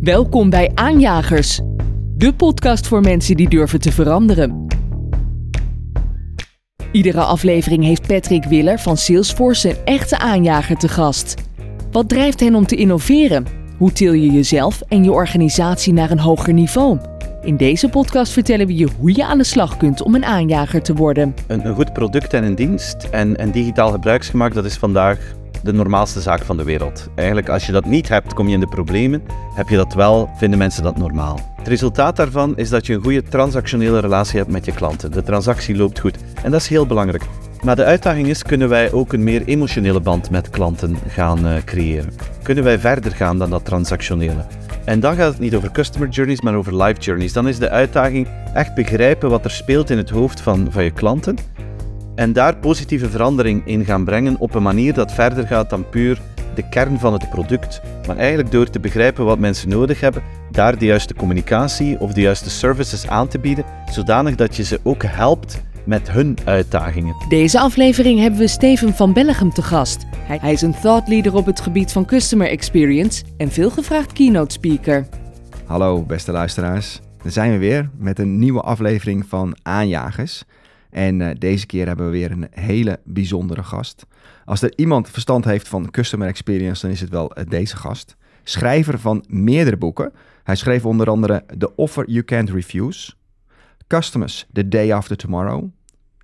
Welkom bij Aanjagers, de podcast voor mensen die durven te veranderen. Iedere aflevering heeft Patrick Willer van Salesforce een echte aanjager te gast. Wat drijft hen om te innoveren? Hoe til je jezelf en je organisatie naar een hoger niveau? In deze podcast vertellen we je hoe je aan de slag kunt om een aanjager te worden. Een, goed product en een dienst en, en digitaal gebruiksgemak, dat is vandaag de normaalste zaak van de wereld. Eigenlijk, als je dat niet hebt, kom je in de problemen. Heb je dat wel, vinden mensen dat normaal. Het resultaat daarvan is dat je een goede transactionele relatie hebt met je klanten. De transactie loopt goed en dat is heel belangrijk. Maar de uitdaging is, kunnen wij ook een meer emotionele band met klanten gaan uh, creëren? Kunnen wij verder gaan dan dat transactionele? En dan gaat het niet over customer journeys, maar over life journeys. Dan is de uitdaging echt begrijpen wat er speelt in het hoofd van, van je klanten en daar positieve verandering in gaan brengen op een manier dat verder gaat dan puur de kern van het product, maar eigenlijk door te begrijpen wat mensen nodig hebben, daar de juiste communicatie of de juiste services aan te bieden, zodanig dat je ze ook helpt met hun uitdagingen. Deze aflevering hebben we Steven van Bellegem te gast. Hij is een thought leader op het gebied van customer experience en veelgevraagd keynote speaker. Hallo beste luisteraars, daar zijn we weer met een nieuwe aflevering van Aanjagers. En uh, deze keer hebben we weer een hele bijzondere gast. Als er iemand verstand heeft van customer experience, dan is het wel uh, deze gast. Schrijver van meerdere boeken. Hij schreef onder andere The Offer You Can't Refuse, Customers The Day After Tomorrow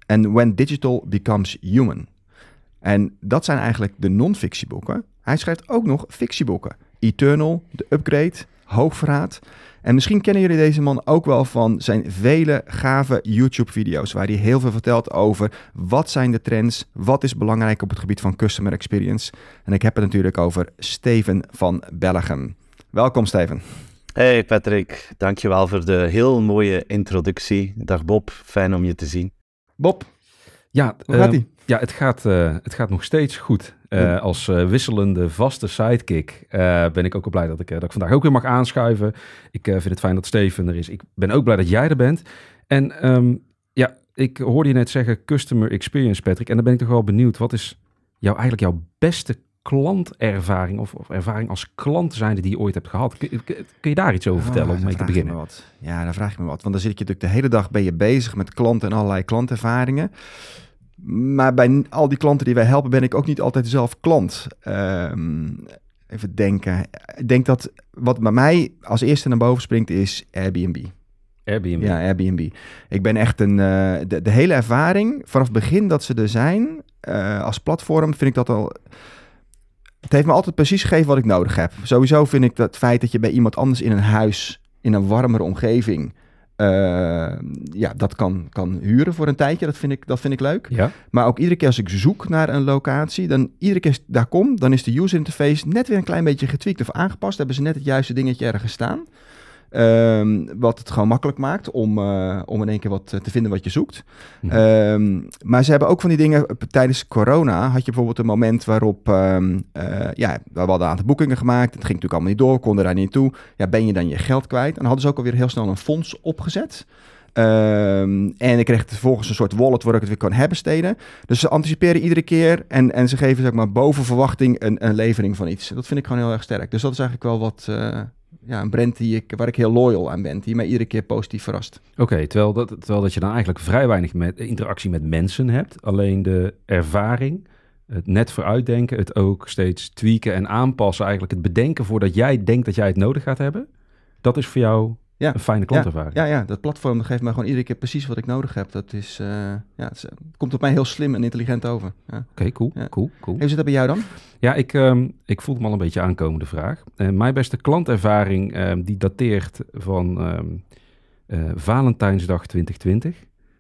en When Digital Becomes Human. En dat zijn eigenlijk de non-fictieboeken. Hij schrijft ook nog fictieboeken. Eternal, The Upgrade, Hoogverraad. En misschien kennen jullie deze man ook wel van zijn vele gave YouTube-video's, waar hij heel veel vertelt over wat zijn de trends, wat is belangrijk op het gebied van customer experience. En ik heb het natuurlijk over Steven van Bellegem. Welkom Steven. Hey Patrick, dankjewel voor de heel mooie introductie. Dag Bob, fijn om je te zien. Bob, ja, hoe gaat uh, ie? Ja, het gaat, uh, het gaat nog steeds goed. Uh, als uh, wisselende vaste sidekick ben ik ook al blij dat ik, dat ik vandaag ook weer mag aanschuiven. Ik vind het fijn dat Steven er is. Ik ben ook blij dat jij er bent. En um, ja, ik hoorde je net zeggen customer experience, Patrick. En dan ben ik toch wel benieuwd, wat is jouw, eigenlijk jouw beste klantervaring of, of ervaring als klant zijnde die je ooit hebt gehad? Kun, kun je daar iets over vertellen oh, om mee te beginnen? Wat. Ja, daar vraag ik me wat. Want dan zit je natuurlijk de hele dag ben je bezig met klanten en allerlei klantervaringen. Maar bij al die klanten die wij helpen, ben ik ook niet altijd zelf klant. Um, even denken. Ik denk dat wat bij mij als eerste naar boven springt is Airbnb. Airbnb. Ja, Airbnb. Ik ben echt een. Uh, de, de, hele ervaring, vanaf het begin dat ze er zijn, uh, als platform, vind ik dat al. Het heeft me altijd precies gegeven wat ik nodig heb. Sowieso vind ik dat het feit dat je bij iemand anders in een huis, in een warmere omgeving, uh, ja, dat kan, kan huren voor een tijdje. Dat vind ik, dat vind ik leuk. Ja. Maar ook iedere keer als ik zoek naar een locatie, dan iedere keer daar kom, dan is de user interface net weer een klein beetje getweakt of aangepast. Hebben ze net het juiste dingetje ergens staan. Um, wat het gewoon makkelijk maakt om, uh, om in één keer wat te vinden wat je zoekt. Mhm. Um, maar ze hebben ook van die dingen. Tijdens corona had je bijvoorbeeld een moment waarop. Um, uh, ja, we hadden een aantal boekingen gemaakt. Het ging natuurlijk allemaal niet door, konden daar niet toe. Ja, ben je dan je geld kwijt? En dan hadden ze ook alweer heel snel een fonds opgezet. Um, en ik kreeg vervolgens een soort wallet waar ik het weer kan herbesteden. Dus ze anticiperen iedere keer en, en ze geven zeg maar, boven verwachting een, een levering van iets. Dat vind ik gewoon heel erg sterk. Dus dat is eigenlijk wel wat, uh, ja, een brand die ik, waar ik heel loyal aan ben, die mij iedere keer positief verrast. Oké, terwijl, dat, terwijl dat je dan eigenlijk vrij weinig met, interactie met mensen hebt. Alleen de ervaring, het net vooruitdenken, het ook steeds tweaken en aanpassen. Eigenlijk het bedenken voordat jij denkt dat jij het nodig gaat hebben. Dat is voor jou ja. een fijne klantervaring. Ja, ja, ja, dat platform dat geeft mij gewoon iedere keer precies wat ik nodig heb. Dat is, uh, ja, het, komt op mij heel slim en intelligent over. Ja. Oké, okay, cool, ja. cool, cool. Hoe zit dat bij jou dan? Ja, ik, um, ik voel me al een beetje aankomen, de vraag. Uh, mijn beste klantervaring, um, die dateert van um, uh, Valentijnsdag 2020.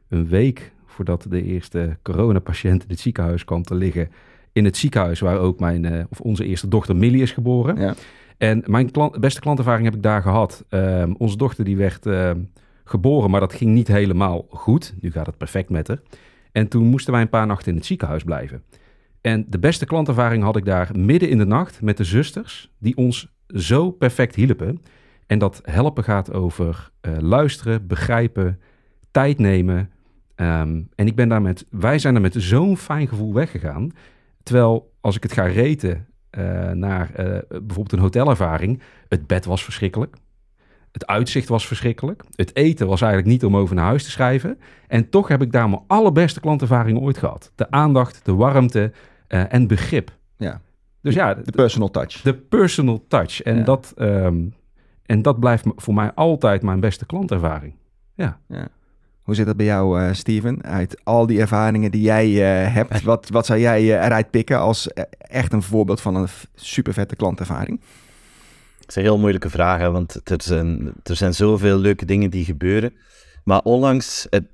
Een week voordat de eerste coronapatiënt in het ziekenhuis kwam te liggen. In het ziekenhuis waar ook mijn, of onze eerste dochter Millie is geboren. Ja. En mijn beste klantervaring heb ik daar gehad. Um, onze dochter die werd uh, geboren, maar dat ging niet helemaal goed. Nu gaat het perfect met haar. En toen moesten wij een paar nachten in het ziekenhuis blijven. En de beste klantervaring had ik daar midden in de nacht met de zusters, die ons zo perfect hielpen. En dat helpen gaat over uh, luisteren, begrijpen, tijd nemen. Um, en ik ben daar met, wij zijn er met zo'n fijn gevoel weggegaan. Terwijl als ik het ga reten eh, naar eh, bijvoorbeeld een hotelervaring. Het bed was verschrikkelijk. Het uitzicht was verschrikkelijk. Het eten was eigenlijk niet om over naar huis te schrijven. En toch heb ik daar mijn allerbeste klantervaring ooit gehad. De aandacht, de warmte eh, en begrip. Ja. Dus ja, De personal touch. de personal touch. En, Ja. dat, ehm, en dat blijft voor mij altijd mijn beste klantervaring. Ja. Hoe zit dat bij jou, eh, Steven? Uit al die ervaringen die jij eh, hebt, wat, wat zou jij eh, eruit pikken als echt een voorbeeld van een super vette klantervaring? Het is een heel moeilijke vraag, hè, want er zijn, er zijn zoveel leuke dingen die gebeuren. Maar onlangs, het,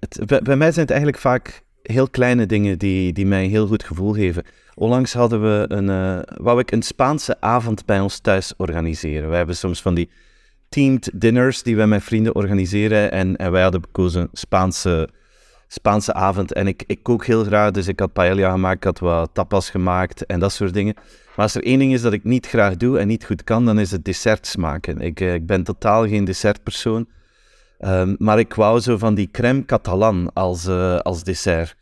het- bij, bij mij zijn het eigenlijk vaak heel kleine dingen die, die mij een heel goed gevoel geven. Onlangs hadden we een, wou ik een Spaanse avond bij ons thuis organiseren. We hebben soms van die teamed dinners die wij met vrienden organiseren. En, en wij hadden gekozen Spaanse, Spaanse avond. En ik, ik kook heel graag, dus ik had paella gemaakt, ik had wat tapas gemaakt en dat soort dingen. Maar als er één ding is dat ik niet graag doe en niet goed kan, dan is het desserts maken. Ik, eh, ik ben totaal geen dessertpersoon. Ehm, maar ik wou zo van die crème catalan als, eh, als dessert.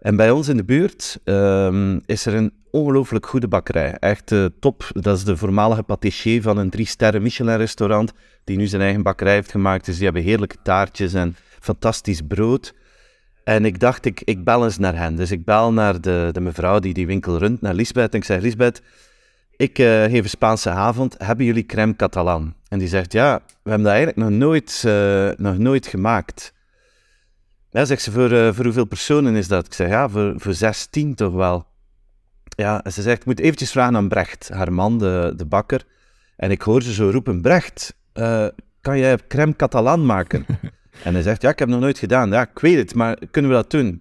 En bij ons in de buurt ehm, is er een ongelooflijk goede bakkerij. Echt eh, top. Dat is de voormalige patissier van een drie-sterren Michelin-restaurant, die nu zijn eigen bakkerij heeft gemaakt. Dus die hebben heerlijke taartjes en fantastisch brood. En ik dacht, ik, ik bel eens naar hen. Dus ik bel naar de, de mevrouw die die winkel runt, naar Lisbeth. En ik zeg, Lisbeth, ik eh, geef een Spaanse avond. Hebben jullie crème catalan? En die zegt, ja, we hebben dat eigenlijk nog nooit, eh, nog nooit gemaakt. Ja, zegt ze, voor, voor hoeveel personen is dat? Ik zeg, ja, voor, voor 16 toch wel. Ja, en ze zegt, ik moet eventjes vragen aan Brecht, haar man, de, de bakker. En ik hoor ze zo roepen, Brecht, eh, kan jij crème catalan maken? en hij zegt, ja, ik heb het nog nooit gedaan. Ja, ik weet het, maar kunnen we dat doen?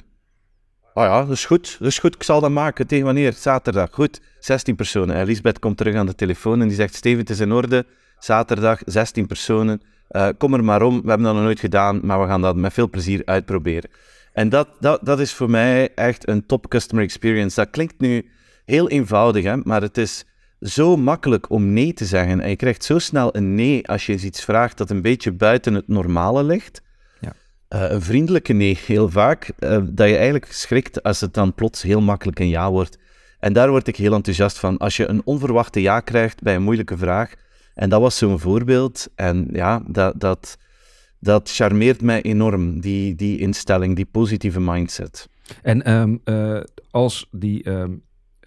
Oh ja, dat is goed, dat is goed, ik zal dat maken. Tegen wanneer? Zaterdag. Goed, 16 personen. En Lisbeth komt terug aan de telefoon en die zegt, Steven, het is in orde. Zaterdag, 16 personen. Eh, kom er maar om, we hebben dat nog nooit gedaan, maar we gaan dat met veel plezier uitproberen. En dat, dat, dat is voor mij echt een top customer experience. Dat klinkt nu heel eenvoudig, hè, maar het is zo makkelijk om nee te zeggen. En je krijgt zo snel een nee als je eens iets vraagt dat een beetje buiten het normale ligt. Ja. Eh, een vriendelijke nee, heel vaak, eh, dat je eigenlijk schrikt als het dan plots heel makkelijk een ja wordt. En daar word ik heel enthousiast van. Als je een onverwachte ja krijgt bij een moeilijke vraag, en dat was zo'n voorbeeld, en ja, dat, dat, dat charmeert mij enorm, die, die instelling, die positieve mindset. En ehm, eh, als, die, ehm,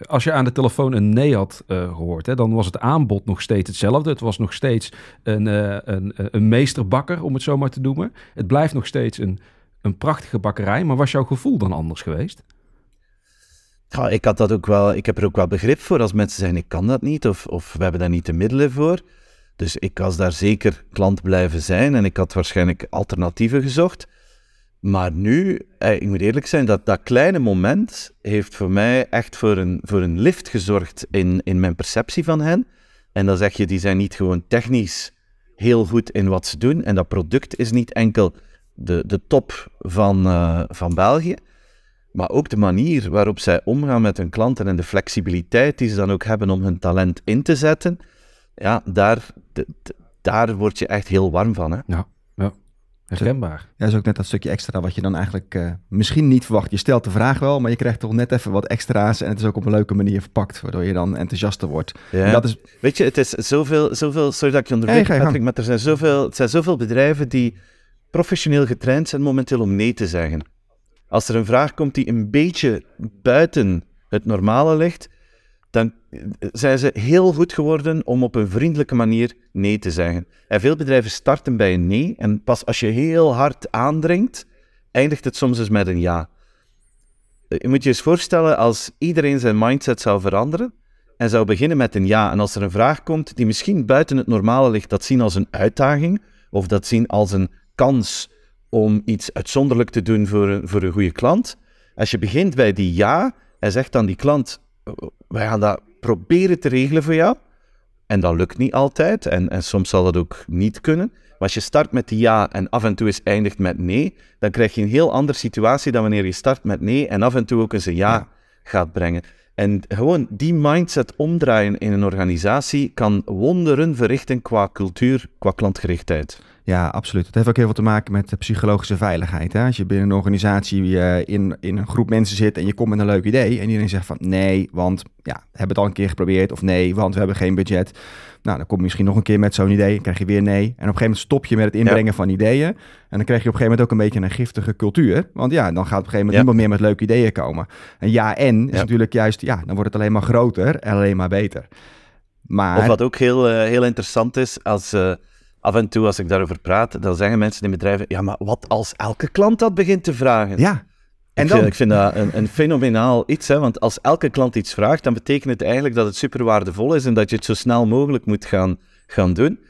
als je aan de telefoon een nee had eh, gehoord, hè, dan was het aanbod nog steeds hetzelfde. Het was nog steeds een, eh, een, een meesterbakker, om het zo maar te noemen. Het blijft nog steeds een, een prachtige bakkerij, maar was jouw gevoel dan anders geweest? Ja, ik, had dat ook wel, ik heb er ook wel begrip voor als mensen zeggen ik kan dat niet of, of we hebben daar niet de middelen voor. Dus ik was daar zeker klant blijven zijn en ik had waarschijnlijk alternatieven gezocht. Maar nu, eh, ik moet eerlijk zijn, dat, dat kleine moment heeft voor mij echt voor een, voor een lift gezorgd in, in mijn perceptie van hen. En dan zeg je, die zijn niet gewoon technisch heel goed in wat ze doen. En dat product is niet enkel de, de top van, eh, van België. Maar ook de manier waarop zij omgaan met hun klanten en de flexibiliteit die ze dan ook hebben om hun talent in te zetten. Ja, daar, daar word je echt heel warm van. Hè? Ja. Herkenbaar. Dat is ook net dat stukje extra wat je dan eigenlijk eh, misschien niet verwacht. Je stelt de vraag wel, maar je krijgt toch net even wat extra's. En het is ook op een leuke manier verpakt, waardoor je dan enthousiaster wordt. Ja. En dat is, Weet je, het is zoveel, zoveel sorry dat ik je onderbreek, gang. Patrick, maar er zijn zoveel, het zijn zoveel bedrijven die professioneel getraind zijn momenteel om nee te zeggen. Als er een vraag komt die een beetje buiten het normale ligt, dan zijn ze heel goed geworden om op een vriendelijke manier nee te zeggen. En veel bedrijven starten bij een nee en pas als je heel hard aandringt, eindigt het soms eens met een ja. Je moet je eens voorstellen als iedereen zijn mindset zou veranderen en zou beginnen met een ja. En als er een vraag komt die misschien buiten het normale ligt, dat zien als een uitdaging of dat zien als een kans om iets uitzonderlijk te doen voor een, voor een goede klant. Als je begint bij die ja en zegt aan die klant, wij gaan dat proberen te regelen voor jou. En dat lukt niet altijd en, en soms zal dat ook niet kunnen. Maar als je start met ja en af en toe eens eindigt met nee, dan krijg je een heel andere situatie dan wanneer je start met nee en af en toe ook eens een ja, Ja. gaat brengen. En gewoon die mindset omdraaien in een organisatie kan wonderen verrichten qua cultuur, qua klantgerichtheid. Ja, absoluut. Het heeft ook heel veel te maken met de psychologische veiligheid. Hè? Als je binnen een organisatie uh, in, in een groep mensen zit en je komt met een leuk idee en iedereen zegt van nee, want ja, we hebben het al een keer geprobeerd of nee, want we hebben geen budget. Nou, dan kom je misschien nog een keer met zo'n idee en krijg je weer nee. En op een gegeven moment stop je met het inbrengen van ideeën. En dan krijg je op een gegeven moment ook een beetje een giftige cultuur. Want ja, dan gaat op een gegeven moment niemand meer met leuke ideeën komen. En ja en is natuurlijk juist, ja, dan wordt het alleen maar groter en alleen maar beter. Maar... Of wat ook heel, uh, heel interessant is, als... Uh af en toe als ik daarover praat, dan zeggen mensen in bedrijven, ja, maar wat als elke klant dat begint te vragen? Ja. En ik, dan... vind, ik vind dat een, een fenomenaal iets, hè, want als elke klant iets vraagt, dan betekent het eigenlijk dat het super waardevol is en dat je het zo snel mogelijk moet gaan, gaan doen.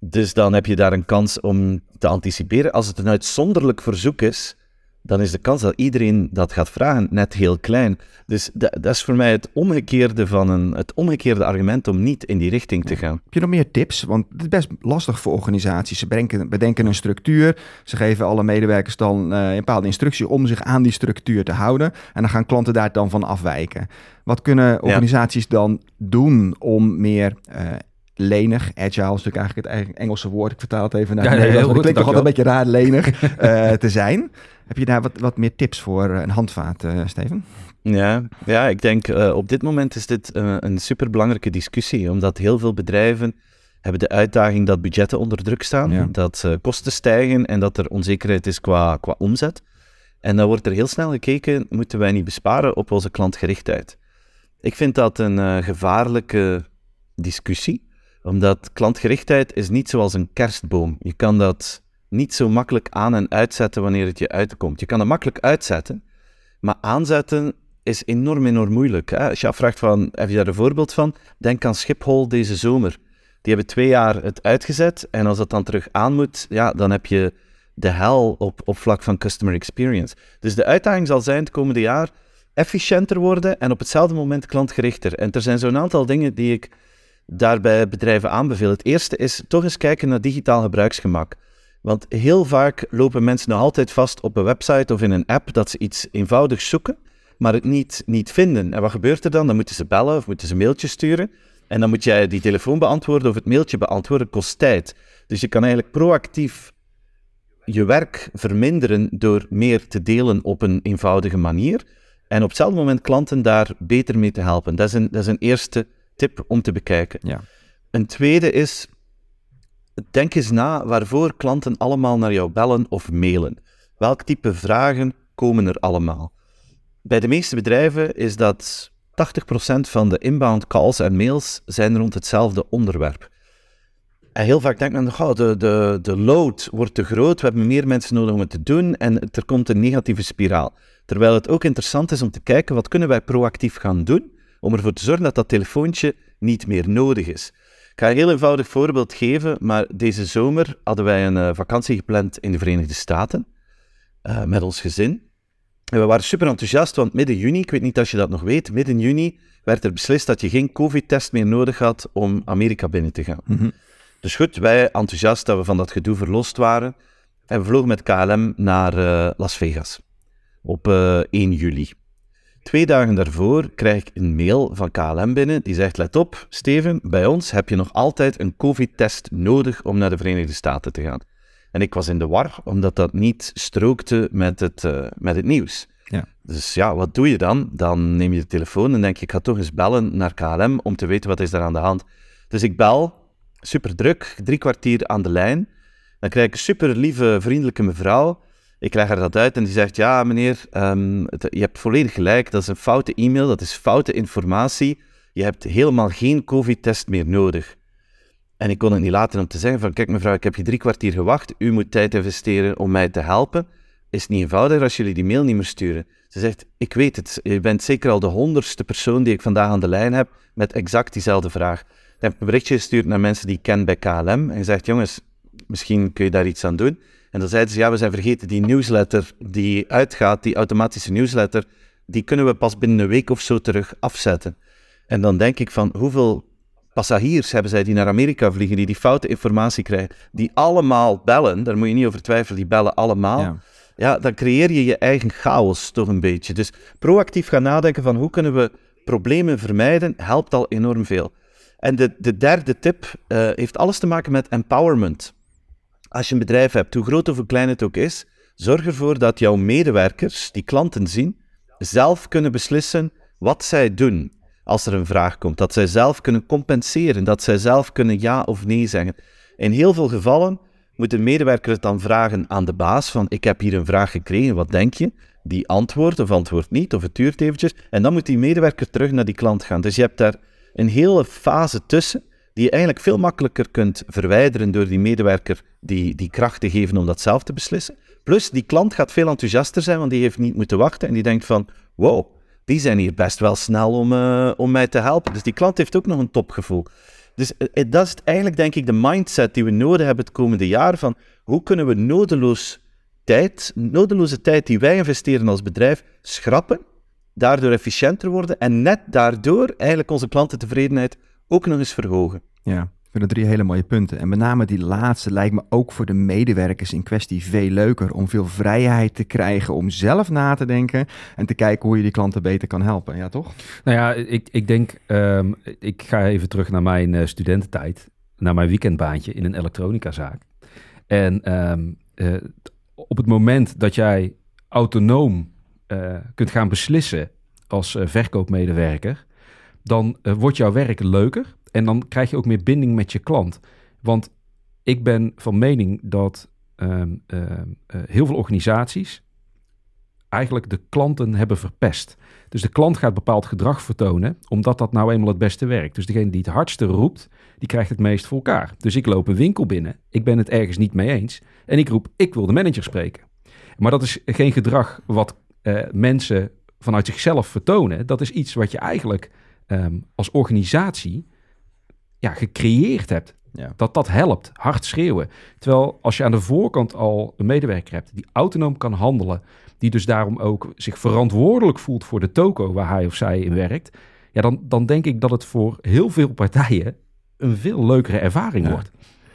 Dus dan heb je daar een kans om te anticiperen. Als het een uitzonderlijk verzoek is, dan is de kans dat iedereen dat gaat vragen net heel klein. Dus dat, dat, is voor mij het omgekeerde van een, het omgekeerde argument om niet in die richting te gaan. Heb je nog meer tips? Want het is best lastig voor organisaties. Ze bedenken, bedenken een structuur. Ze geven alle medewerkers dan uh, een bepaalde instructie om zich aan die structuur te houden. En dan gaan klanten daar dan van afwijken. Wat kunnen organisaties dan doen om meer uh, lenig, agile is natuurlijk eigenlijk het Engelse woord. Ik vertaal het even naar ja, Nederlands. Ja, het klinkt toch altijd een beetje raar lenig uh, te zijn. Heb je daar wat, wat meer tips voor, een handvaat, uh, Steven? Ja, ja, ik denk uh, op dit moment is dit uh, een superbelangrijke discussie, omdat heel veel bedrijven hebben de uitdaging dat budgetten onder druk staan, dat uh, kosten stijgen en dat er onzekerheid is qua, qua omzet. En dan wordt er heel snel gekeken, moeten wij niet besparen op onze klantgerichtheid? Ik vind dat een gevaarlijke discussie, omdat klantgerichtheid is niet zoals een kerstboom. Je kan dat niet zo makkelijk aan en uitzetten wanneer het je uitkomt. Je kan het makkelijk uitzetten, maar aanzetten is enorm, enorm moeilijk. Hè? Als je afvraagt van, heb je daar een voorbeeld van? Denk aan Schiphol deze zomer. Die hebben twee jaar het uitgezet en als dat dan terug aan moet, ja, dan heb je de hel op, op vlak van customer experience. Dus de uitdaging zal zijn het komende jaar efficiënter worden en op hetzelfde moment klantgerichter. En er zijn zo'n aantal dingen die ik daarbij bedrijven aanbeveel. Het eerste is toch eens kijken naar digitaal gebruiksgemak. Want heel vaak lopen mensen nog altijd vast op een website of in een app dat ze iets eenvoudig zoeken maar het niet, niet vinden. En wat gebeurt er dan? Dan moeten ze bellen of moeten ze een mailtje sturen. En dan moet jij die telefoon beantwoorden of het mailtje beantwoorden, kost tijd. Dus je kan eigenlijk proactief je werk verminderen door meer te delen op een eenvoudige manier. En op hetzelfde moment klanten daar beter mee te helpen. Dat is een, dat is een eerste tip om te bekijken. Ja. Een tweede is, denk eens na waarvoor klanten allemaal naar jou bellen of mailen. Welk type vragen komen er allemaal? Bij de meeste bedrijven is dat 80% van de inbound calls en mails zijn rond hetzelfde onderwerp. En heel vaak denkt men, oh, de, de, de load wordt te groot, we hebben meer mensen nodig om het te doen en er komt een negatieve spiraal. Terwijl het ook interessant is om te kijken, wat kunnen wij proactief gaan doen om ervoor te zorgen dat dat telefoontje niet meer nodig is. Ik ga een heel eenvoudig voorbeeld geven, maar deze zomer hadden wij een uh, vakantie gepland in de Verenigde Staten uh, met ons gezin. En we waren super enthousiast, want midden juni, ik weet niet of je dat nog weet, midden juni werd er beslist dat je geen COVID-test meer nodig had om Amerika binnen te gaan. Mhm. Dus goed, wij enthousiast dat we van dat gedoe verlost waren. En we vlogen met KLM naar uh, Las Vegas op uh, eh, 1 juli. Twee dagen daarvoor krijg ik een mail van KLM binnen die zegt: Let op, Steven, bij ons heb je nog altijd een COVID-test nodig om naar de Verenigde Staten te gaan. En ik was in de war, omdat dat niet strookte met het, uh, met het nieuws. Ja. Dus ja, wat doe je dan? Dan neem je de telefoon en denk je, ik ga toch eens bellen naar KLM om te weten wat is daar aan de hand. Dus ik bel, super druk, drie kwartier aan de lijn. Dan krijg ik een super lieve, vriendelijke mevrouw. Ik leg haar dat uit en die zegt, ja meneer, het, je hebt volledig gelijk, dat is een foute e-mail, dat is foute informatie. Je hebt helemaal geen COVID-test meer nodig. En ik kon het niet laten om te zeggen van, kijk mevrouw, ik heb je drie kwartier gewacht, u moet tijd investeren om mij te helpen. Is het niet eenvoudiger als jullie die mail niet meer sturen? Ze zegt, ik weet het, je bent zeker al de honderdste persoon die ik vandaag aan de lijn heb met exact diezelfde vraag. Dan heb ik een berichtje gestuurd naar mensen die ik ken bij KLM en gezegd, jongens, misschien kun je daar iets aan doen. En dan zeiden ze, ja, we zijn vergeten die newsletter die uitgaat, die automatische newsletter, die kunnen we pas binnen een week of zo terug afzetten. En dan denk ik van, hoeveel passagiers hebben zij die naar Amerika vliegen, die die foute informatie krijgen, die allemaal bellen, daar moet je niet over twijfelen, die bellen allemaal. Ja. ja. dan creëer je je eigen chaos toch een beetje. Dus proactief gaan nadenken van hoe kunnen we problemen vermijden, helpt al enorm veel. En de, de derde tip uh, heeft alles te maken met empowerment. Als je een bedrijf hebt, hoe groot of hoe klein het ook is, zorg ervoor dat jouw medewerkers, die klanten zien, zelf kunnen beslissen wat zij doen als er een vraag komt. Dat zij zelf kunnen compenseren, dat zij zelf kunnen ja of nee zeggen. In heel veel gevallen moet de medewerker het dan vragen aan de baas van ik heb hier een vraag gekregen, wat denk je? Die antwoordt of antwoordt niet, of het duurt eventjes. En dan moet die medewerker terug naar die klant gaan. Dus je hebt daar een hele fase tussen die je eigenlijk veel makkelijker kunt verwijderen door die medewerker die, die kracht te geven om dat zelf te beslissen. Plus, die klant gaat veel enthousiaster zijn, want die heeft niet moeten wachten en die denkt van, wow, die zijn hier best wel snel om, uh, om mij te helpen. Dus die klant heeft ook nog een topgevoel. Dus uh, dat is eigenlijk, denk ik, de mindset die we nodig hebben het komende jaar. Van hoe kunnen we nodeloos tijd, nodeloze tijd die wij investeren als bedrijf, schrappen, daardoor efficiënter worden en net daardoor eigenlijk onze klantentevredenheid ook nog eens verhogen. Ja, ik vind drie hele mooie punten. En met name die laatste lijkt me ook voor de medewerkers in kwestie veel leuker. Om veel vrijheid te krijgen om zelf na te denken en te kijken hoe je die klanten beter kan helpen. Ja, toch? Nou ja, ik, ik denk, um, ik ga even terug naar mijn uh, studententijd. Naar mijn weekendbaantje in een elektronicazaak. En um, uh, op het moment dat jij autonoom uh, kunt gaan beslissen als verkoopmedewerker dan uh, wordt jouw werk leuker en dan krijg je ook meer binding met je klant. Want ik ben van mening dat uh, uh, heel veel organisaties eigenlijk de klanten hebben verpest. Dus de klant gaat bepaald gedrag vertonen, omdat dat nou eenmaal het beste werkt. Dus degene die het hardste roept, die krijgt het meest voor elkaar. Dus ik loop een winkel binnen, ik ben het ergens niet mee eens en ik roep, ik wil de manager spreken. Maar dat is geen gedrag wat uh, mensen vanuit zichzelf vertonen. Dat is iets wat je eigenlijk um, als organisatie ja, gecreëerd hebt. Ja. Dat dat helpt, hard schreeuwen. Terwijl als je aan de voorkant al een medewerker hebt die autonoom kan handelen, die dus daarom ook zich verantwoordelijk voelt voor de toko waar hij of zij in werkt, ja, dan, dan denk ik dat het voor heel veel partijen een veel leukere ervaring ja. wordt.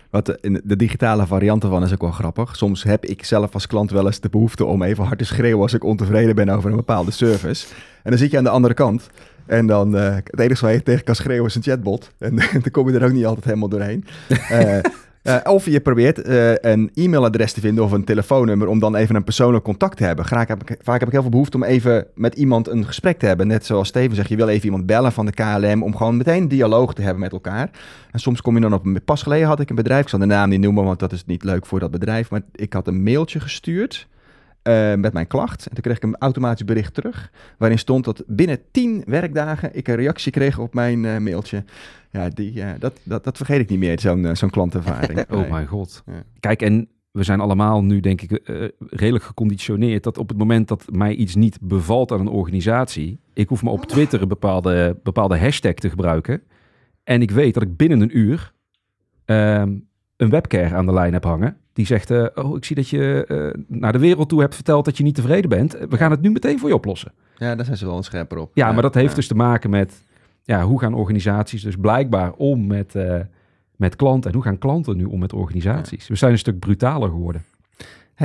Wat de, de digitale variant ervan is ook wel grappig. Soms heb ik zelf als klant wel eens de behoefte om even hard te schreeuwen als ik ontevreden ben over een bepaalde service. En dan zit je aan de andere kant. En dan, uh, het enige waar je tegen kan schreeuwen is een chatbot. En dan kom je er ook niet altijd helemaal doorheen. Uh, uh, of je probeert een e-mailadres te vinden of een telefoonnummer om dan even een persoonlijk contact te hebben. Graag heb ik, vaak heb ik heel veel behoefte om even met iemand een gesprek te hebben. Net zoals Steven zegt, je wil even iemand bellen van de KLM om gewoon meteen een dialoog te hebben met elkaar. En soms kom je dan op een... Pas geleden had ik een bedrijf, ik zal de naam niet noemen, want dat is niet leuk voor dat bedrijf. Maar ik had een mailtje gestuurd uh, met mijn klacht. En toen kreeg ik een automatisch bericht terug. Waarin stond dat binnen 10 werkdagen ik een reactie kreeg op mijn uh, mailtje. Ja, die, uh, dat, dat, dat vergeet ik niet meer, zo'n zo'n klantervaring. oh nee. mijn god. Ja. Kijk, en we zijn allemaal nu, denk ik, redelijk geconditioneerd. Dat op het moment dat mij iets niet bevalt aan een organisatie. Ik hoef me op Twitter een bepaalde, bepaalde hashtag te gebruiken. En ik weet dat ik binnen een uur um, een webcare aan de lijn heb hangen. Die zegt, uh, oh, ik zie dat je uh, naar de wereld toe hebt verteld dat je niet tevreden bent. We gaan het nu meteen voor je oplossen. Ja, daar zijn ze wel een scherper op. Ja, ja maar dat heeft ja. dus te maken met, ja, hoe gaan organisaties dus blijkbaar om met, uh, met klanten? En hoe gaan klanten nu om met organisaties? We zijn een stuk brutaler geworden.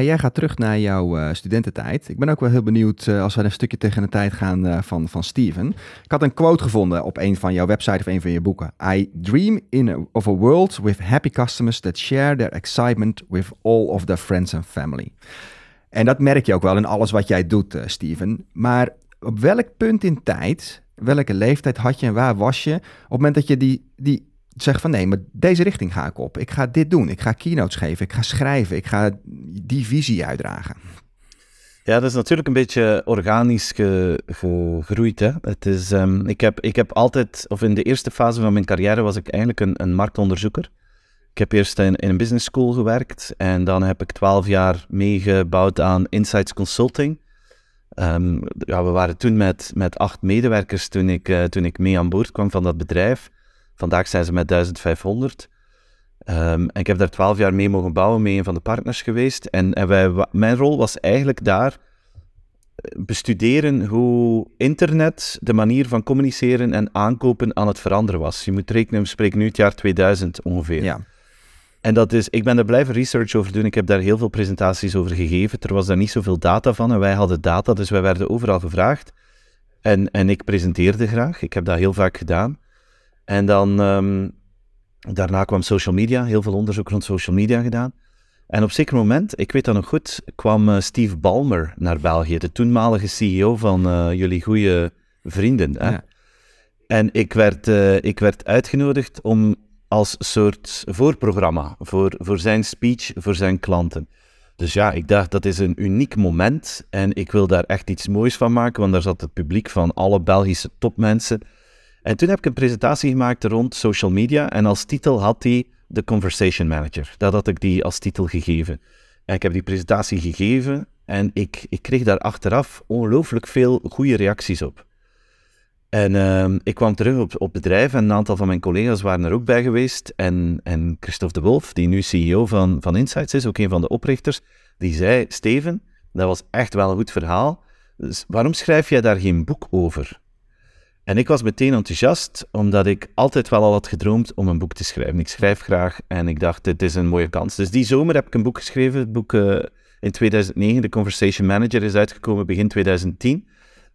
Jij gaat terug naar jouw uh, studententijd. Ik ben ook wel heel benieuwd uh, als we een stukje tegen de tijd gaan uh, van, van Steven. Ik had een quote gevonden op een van jouw website of een van je boeken. I dream in of a world with happy customers that share their excitement with all of their friends and family. En dat merk je ook wel in alles wat jij doet, Steven. Maar op welk punt in tijd, welke leeftijd had je en waar was je op het moment dat je die, die zeg van nee, maar deze richting ga ik op. Ik ga dit doen. Ik ga keynotes geven. Ik ga schrijven. Ik ga die visie uitdragen. Ja, dat is natuurlijk een beetje organisch ge, gegroeid. Hè? Het is, um, ik, heb, ik heb altijd, of in de eerste fase van mijn carrière was ik eigenlijk een, een marktonderzoeker. Ik heb eerst in, een business school gewerkt en dan heb ik twaalf jaar meegebouwd aan Insights Consulting. Um, ja, we waren toen met, met acht medewerkers toen ik, uh, toen ik mee aan boord kwam van dat bedrijf. Vandaag zijn ze met 1500. Um, en ik heb daar twaalf jaar mee mogen bouwen, mee een van de partners geweest. En, en wij, mijn rol was eigenlijk daar eh, bestuderen hoe internet de manier van communiceren en aankopen aan het veranderen was. Je moet rekenen, we spreken nu het jaar 2000 ongeveer. Ja. En dat is, ik ben daar blijven research over doen. Ik heb daar heel veel presentaties over gegeven. Er was daar niet zoveel data van en wij hadden data, dus wij werden overal gevraagd. En, en ik presenteerde graag. Ik heb dat heel vaak gedaan. En dan, um, daarna kwam social media, heel veel onderzoek rond social media gedaan. En op zeker moment, ik weet dat nog goed, kwam uh, Steve Ballmer naar België, de toenmalige CEO van uh, jullie goede vrienden. Hè? Ja. En ik werd, uh, ik werd uitgenodigd om als soort voorprogramma voor, voor zijn speech, voor zijn klanten. Dus ja, ik dacht dat is een uniek moment en ik wil daar echt iets moois van maken, want daar zat het publiek van alle Belgische topmensen. En toen heb ik een presentatie gemaakt rond social media en als titel had hij de Conversation Manager. Dat had ik die als titel gegeven. En ik heb die presentatie gegeven en ik, ik kreeg daar achteraf ongelooflijk veel goede reacties op. En uh, ik kwam terug op, op bedrijf en een aantal van mijn collega's waren er ook bij geweest. En, en Christophe de Wolf, die nu CEO van, van Insights is, ook een van de oprichters, die zei, Steven, dat was echt wel een goed verhaal. Dus waarom schrijf jij daar geen boek over? En ik was meteen enthousiast, omdat ik altijd wel al had gedroomd om een boek te schrijven. Ik schrijf graag en ik dacht, dit is een mooie kans. Dus die zomer heb ik een boek geschreven. Het boek uh, in 2009, The Conversation Manager, is uitgekomen begin 2010.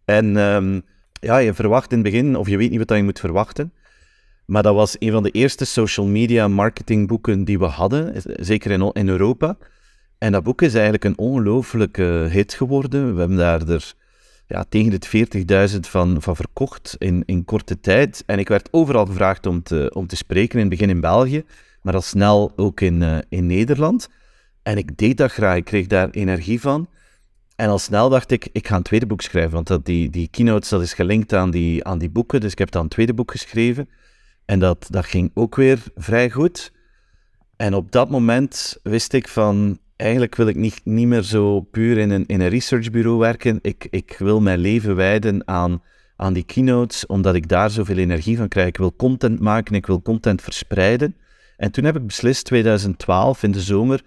En um, ja, je verwacht in het begin, of je weet niet wat je moet verwachten. Maar dat was een van de eerste social media marketingboeken die we hadden, zeker in, in Europa. En dat boek is eigenlijk een ongelooflijke hit geworden. We hebben daar er ja, tegen de 40.000 van, van verkocht in, in korte tijd. En ik werd overal gevraagd om te, om te spreken, in het begin in België, maar al snel ook in, uh, in Nederland. En ik deed dat graag, ik kreeg daar energie van. En al snel dacht ik, ik ga een tweede boek schrijven, want dat, die, die keynotes dat is gelinkt aan die, aan die boeken, dus ik heb dan een tweede boek geschreven. En dat, dat ging ook weer vrij goed. En op dat moment wist ik van, eigenlijk wil ik niet, niet meer zo puur in een, in een researchbureau werken. Ik, ik wil mijn leven wijden aan, aan die keynotes, omdat ik daar zoveel energie van krijg. Ik wil content maken, ik wil content verspreiden. En toen heb ik beslist, 2012 in de zomer,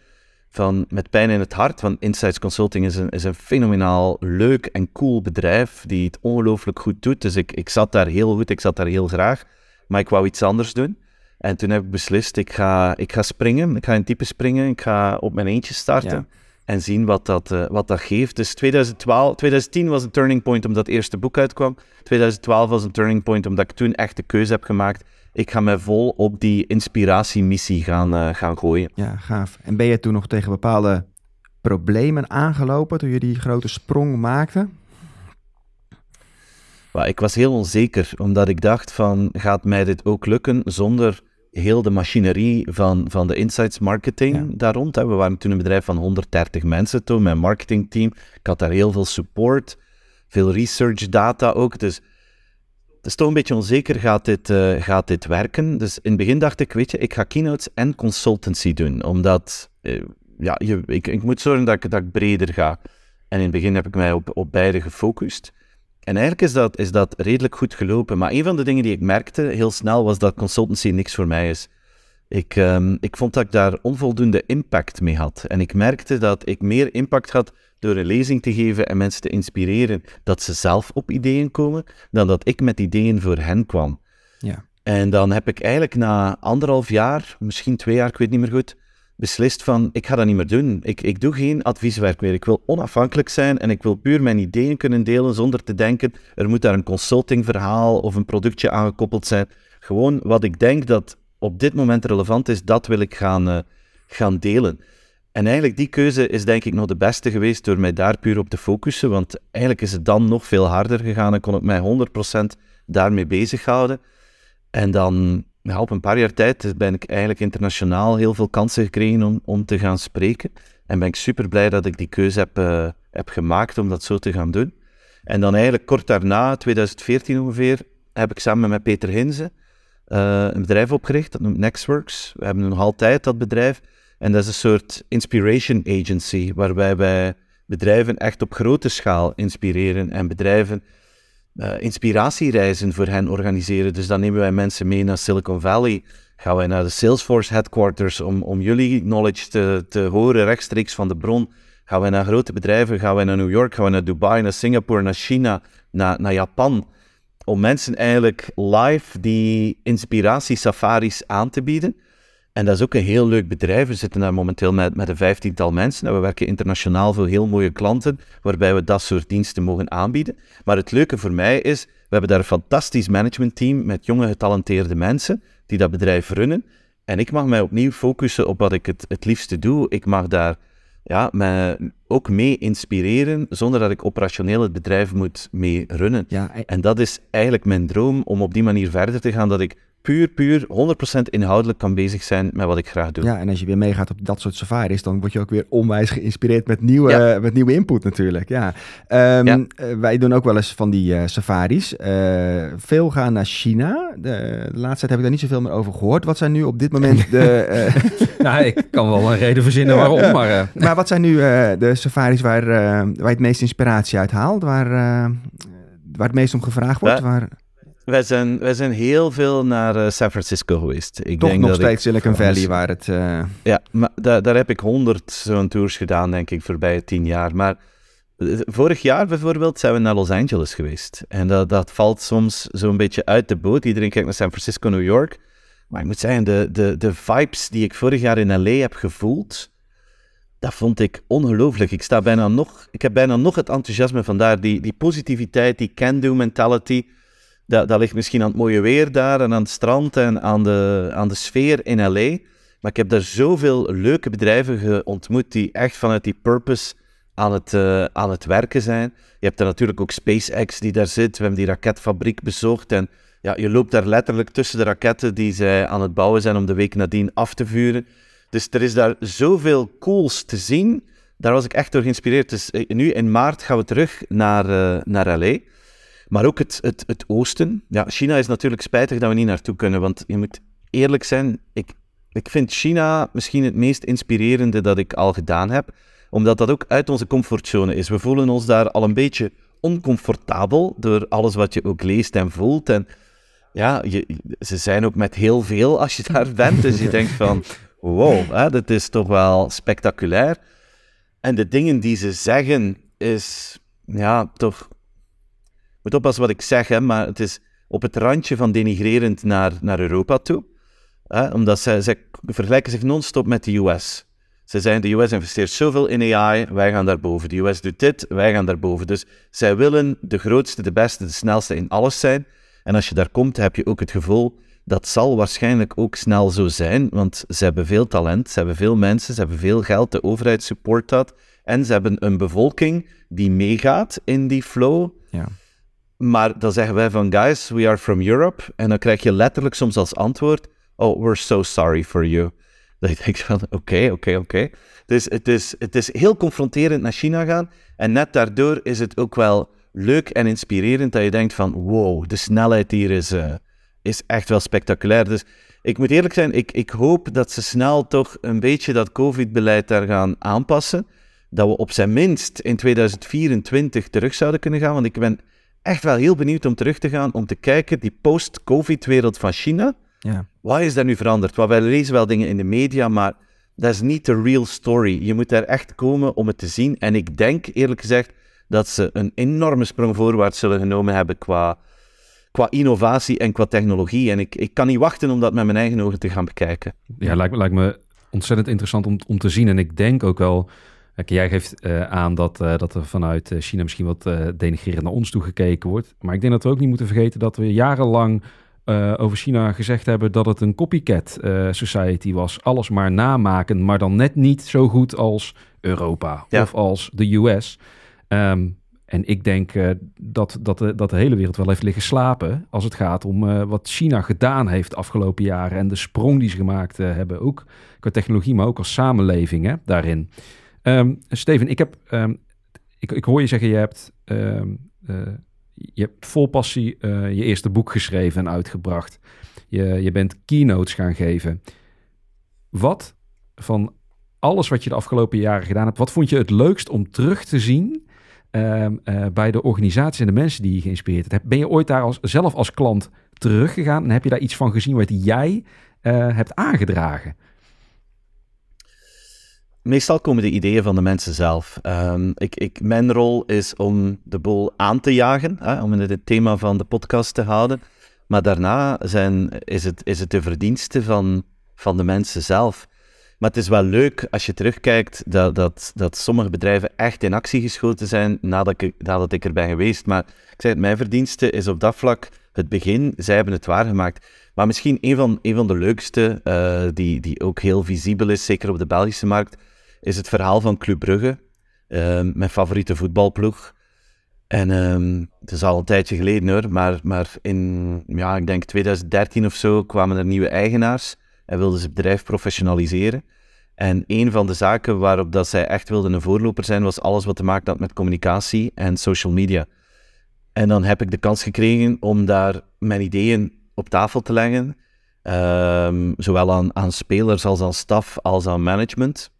van met pijn in het hart, want Insights Consulting is een, is een fenomenaal leuk en cool bedrijf die het ongelooflijk goed doet. Dus ik, ik zat daar heel goed, ik zat daar heel graag, maar ik wou iets anders doen. En toen heb ik beslist, ik ga, ik ga springen, ik ga in type springen, ik ga op mijn eentje starten. En zien wat dat, uh, wat dat geeft. Dus 2012, 2010 was een turning point omdat het eerste boek uitkwam. 2012 was een turning point omdat ik toen echt de keuze heb gemaakt ik ga mij vol op die inspiratiemissie gaan, uh, gaan gooien. Ja, gaaf. En ben je toen nog tegen bepaalde problemen aangelopen toen je die grote sprong maakte? Well, ik was heel onzeker, omdat ik dacht van, gaat mij dit ook lukken zonder heel de machinerie van, van de insights marketing ja. daar rond. We waren toen een bedrijf van 130 mensen toen, mijn marketingteam. Ik had daar heel veel support, veel research data ook. Dus het is toch een beetje onzeker, gaat dit, uh, gaat dit werken? Dus in het begin dacht ik, weet je, ik ga keynotes en consultancy doen, omdat uh, ja, je, ik, ik moet zorgen dat ik, dat ik breder ga. En in het begin heb ik mij op, op beide gefocust. En eigenlijk is dat, is dat redelijk goed gelopen. Maar een van de dingen die ik merkte heel snel was dat consultancy niks voor mij is. Ik, um, ik vond dat ik daar onvoldoende impact mee had. En ik merkte dat ik meer impact had door een lezing te geven en mensen te inspireren dat ze zelf op ideeën komen, dan dat ik met ideeën voor hen kwam. Ja. En dan heb ik eigenlijk na anderhalf jaar, misschien twee jaar, ik weet niet meer goed, beslist van, ik ga dat niet meer doen. Ik, ik doe geen advieswerk meer. Ik wil onafhankelijk zijn en ik wil puur mijn ideeën kunnen delen zonder te denken, er moet daar een consultingverhaal of een productje aangekoppeld zijn. Gewoon wat ik denk dat op dit moment relevant is, dat wil ik gaan, uh, gaan delen. En eigenlijk die keuze is denk ik nog de beste geweest door mij daar puur op te focussen, want eigenlijk is het dan nog veel harder gegaan en kon ik mij 100% daarmee bezighouden. En dan, ja, op een paar jaar tijd ben ik eigenlijk internationaal heel veel kansen gekregen om, om te gaan spreken. En ben ik super blij dat ik die keuze heb, uh, heb gemaakt om dat zo te gaan doen. En dan eigenlijk kort daarna, 2014 ongeveer, heb ik samen met Peter Hinze uh, een bedrijf opgericht, dat noemt Nextworks. We hebben nog altijd dat bedrijf. En dat is een soort inspiration agency, waarbij wij bedrijven echt op grote schaal inspireren en bedrijven uh, inspiratiereizen voor hen organiseren. Dus dan nemen wij mensen mee naar Silicon Valley, gaan wij naar de Salesforce headquarters om, om jullie knowledge te, te horen rechtstreeks van de bron. Gaan wij naar grote bedrijven, gaan wij naar New York, gaan wij naar Dubai, naar Singapore, naar China, naar, naar Japan. Om mensen eigenlijk live die inspiratiesafaris aan te bieden. En dat is ook een heel leuk bedrijf. We zitten daar momenteel met, met een vijftiental mensen en we werken internationaal voor heel mooie klanten, waarbij we dat soort diensten mogen aanbieden. Maar het leuke voor mij is, we hebben daar een fantastisch managementteam met jonge getalenteerde mensen die dat bedrijf runnen. En ik mag mij opnieuw focussen op wat ik het, het liefste doe. Ik mag daar ja, me ook mee inspireren, zonder dat ik operationeel het bedrijf moet mee runnen. Ja, En dat is eigenlijk mijn droom, om op die manier verder te gaan, dat ik puur, puur 100% inhoudelijk kan bezig zijn met wat ik graag doe. Ja, en als je weer meegaat op dat soort safaris, dan word je ook weer onwijs geïnspireerd met nieuwe, Ja. met nieuwe input natuurlijk. Ja. Ehm, Ja. eh, wij doen ook wel eens van die eh, safaris. Eh, veel gaan naar China. De, de laatste tijd heb ik daar niet zoveel meer over gehoord. Wat zijn nu op dit moment de... eh, Ja, ik kan wel een reden verzinnen waarom, maar... eh, maar wat zijn nu eh, de safaris waar, eh, waar je het meest inspiratie uit haalt? Waar, eh, waar het meest om gevraagd wordt? Ja. Waar Wij, zijn, wij zijn heel veel naar eh, San Francisco geweest. Ik toch denk nog dat steeds ik, Silicon Valley waar het... eh, Ja, maar daar, daar heb ik honderd zo'n tours gedaan, denk ik, voorbij tien jaar. Maar eh, vorig jaar bijvoorbeeld zijn we naar Los Angeles geweest. En dat, dat valt soms zo'n beetje uit de boot. Iedereen kijkt naar San Francisco, New York. Maar ik moet zeggen, de, de, de vibes die ik vorig jaar in LA heb gevoeld, dat vond ik ongelooflijk. Ik, sta bijna nog, ik heb bijna nog het enthousiasme vandaar. Die, die positiviteit, die can-do mentality, dat, dat ligt misschien aan het mooie weer daar en aan het strand en aan de, aan de sfeer in LA. Maar ik heb daar zoveel leuke bedrijven ontmoet die echt vanuit die purpose aan het, eh, aan het werken zijn. Je hebt daar natuurlijk ook SpaceX die daar zit. We hebben die raketfabriek bezocht en ja, je loopt daar letterlijk tussen de raketten die zij aan het bouwen zijn om de week nadien af te vuren. Dus er is daar zoveel cools te zien. Daar was ik echt door geïnspireerd. Dus eh, nu in maart gaan we terug naar, eh, naar LA. Maar ook het, het, het oosten. Ja, China is natuurlijk spijtig dat we niet naartoe kunnen. Want je moet eerlijk zijn, ik, ik vind China misschien het meest inspirerende dat ik al gedaan heb. Omdat dat ook uit onze comfortzone is. We voelen ons daar al een beetje oncomfortabel door alles wat je ook leest en voelt. En ja, je, ze zijn ook met heel veel als je daar bent. Dus je denkt van, wow, hè, dit is toch wel spectaculair. En de dingen die ze zeggen is, ja, toch... Moet oppassen wat ik zeg, hè, maar het is op het randje van denigrerend naar, naar Europa toe. Hè, omdat zij, zij vergelijken zich non-stop met de US. Ze zijn, de US investeert zoveel in AI, wij gaan daarboven. De US doet dit, wij gaan daarboven. Dus zij willen de grootste, de beste, de snelste in alles zijn. En als je daar komt, heb je ook het gevoel, dat zal waarschijnlijk ook snel zo zijn, want ze hebben veel talent, ze hebben veel mensen, ze hebben veel geld, de overheid support dat. En ze hebben een bevolking die meegaat in die flow. ja. Maar dan zeggen wij van, guys, we are from Europe. En dan krijg je letterlijk soms als antwoord, oh, we're so sorry for you. Dat je denkt van, oké, oké, oké. Dus het is, het is heel confronterend naar China gaan. En net daardoor is het ook wel leuk en inspirerend dat je denkt van, wow, de snelheid hier is, eh, is echt wel spectaculair. Dus ik moet eerlijk zijn, ik, ik hoop dat ze snel toch een beetje dat COVID-beleid daar gaan aanpassen. Dat we op zijn minst in 2024 terug zouden kunnen gaan. Want ik ben echt wel heel benieuwd om terug te gaan, om te kijken, die post-COVID-wereld van China. Ja. Wat is daar nu veranderd? Want wij lezen wel dingen in de media, maar dat is niet de real story. Je moet daar echt komen om het te zien. En ik denk, eerlijk gezegd, dat ze een enorme sprong voorwaarts zullen genomen hebben qua, qua innovatie en qua technologie. En ik, ik kan niet wachten om dat met mijn eigen ogen te gaan bekijken. Ja, lijkt me, lijkt me ontzettend interessant om, om te zien. En ik denk ook wel... Kijk, jij geeft eh, aan dat, eh, dat er vanuit eh, China misschien wat eh denigrerend naar ons toe gekeken wordt. Maar ik denk dat we ook niet moeten vergeten dat we jarenlang over China gezegd hebben dat het een copycat society was. Alles maar namaken, maar dan net niet zo goed als Europa Ja. of als de US. Ehm, en ik denk dat, dat, de, dat de hele wereld wel heeft liggen slapen als het gaat om wat China gedaan heeft de afgelopen jaren en de sprong die ze gemaakt hebben, ook qua technologie, maar ook als samenleving hè, daarin. Ehm, Steven, ik, heb, ehm, ik, ik hoor je zeggen, je hebt, ehm, eh, je hebt vol passie eh, je eerste boek geschreven en uitgebracht. Je, je bent keynotes gaan geven. Wat van alles wat je de afgelopen jaren gedaan hebt, wat vond je het leukst om terug te zien eh, bij de organisatie en de mensen die je geïnspireerd hebt? Ben je ooit daar als, zelf als klant teruggegaan en heb je daar iets van gezien wat jij hebt aangedragen? Meestal komen de ideeën van de mensen zelf. Ehm, ik, ik, mijn rol is om de boel aan te jagen, hè, om het thema van de podcast te houden. Maar daarna zijn, is, het, is het de verdienste van, van de mensen zelf. Maar het is wel leuk als je terugkijkt dat, dat, dat sommige bedrijven echt in actie geschoten zijn nadat ik, nadat ik er ben geweest. Maar ik zei het, mijn verdienste is op dat vlak het begin. Zij hebben het waargemaakt. Maar misschien een van, een van de leukste, uh, die, die ook heel visibel is, zeker op de Belgische markt, is het verhaal van Club Brugge. Uh, mijn favoriete voetbalploeg. En um, het is al een tijdje geleden hoor, maar, maar in, ja, ik denk 2013 of zo kwamen er nieuwe eigenaars en wilden ze het bedrijf professionaliseren. En een van de zaken waarop dat zij echt wilden een voorloper zijn, was alles wat te maken had met communicatie en social media. En dan heb ik de kans gekregen om daar mijn ideeën op tafel te leggen, um, zowel aan, aan spelers als aan staf als aan management.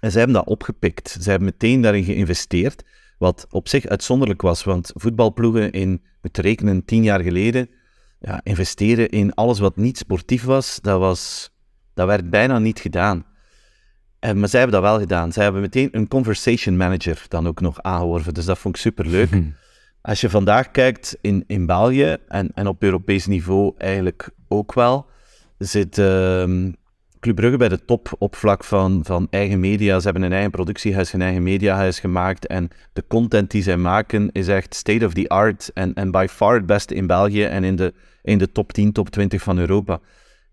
En zij hebben dat opgepikt. Zij hebben meteen daarin geïnvesteerd. Wat op zich uitzonderlijk was, want voetbalploegen in, moet rekenen, tien jaar geleden, ja, investeren in alles wat niet sportief was, dat, was, dat werd bijna niet gedaan. En, maar zij hebben dat wel gedaan. Zij hebben meteen een conversation manager dan ook nog aangeworven, dus dat vond ik superleuk. leuk. Als je vandaag kijkt in, in België, en, en op Europees niveau eigenlijk ook wel, zit uh, Club Brugge bij de top op vlak van, van eigen media. Ze hebben een eigen productiehuis, een eigen mediahuis gemaakt. En de content die zij maken is echt state of the art. En, en by far het beste in België en in de, in de top 10, top 20 van Europa.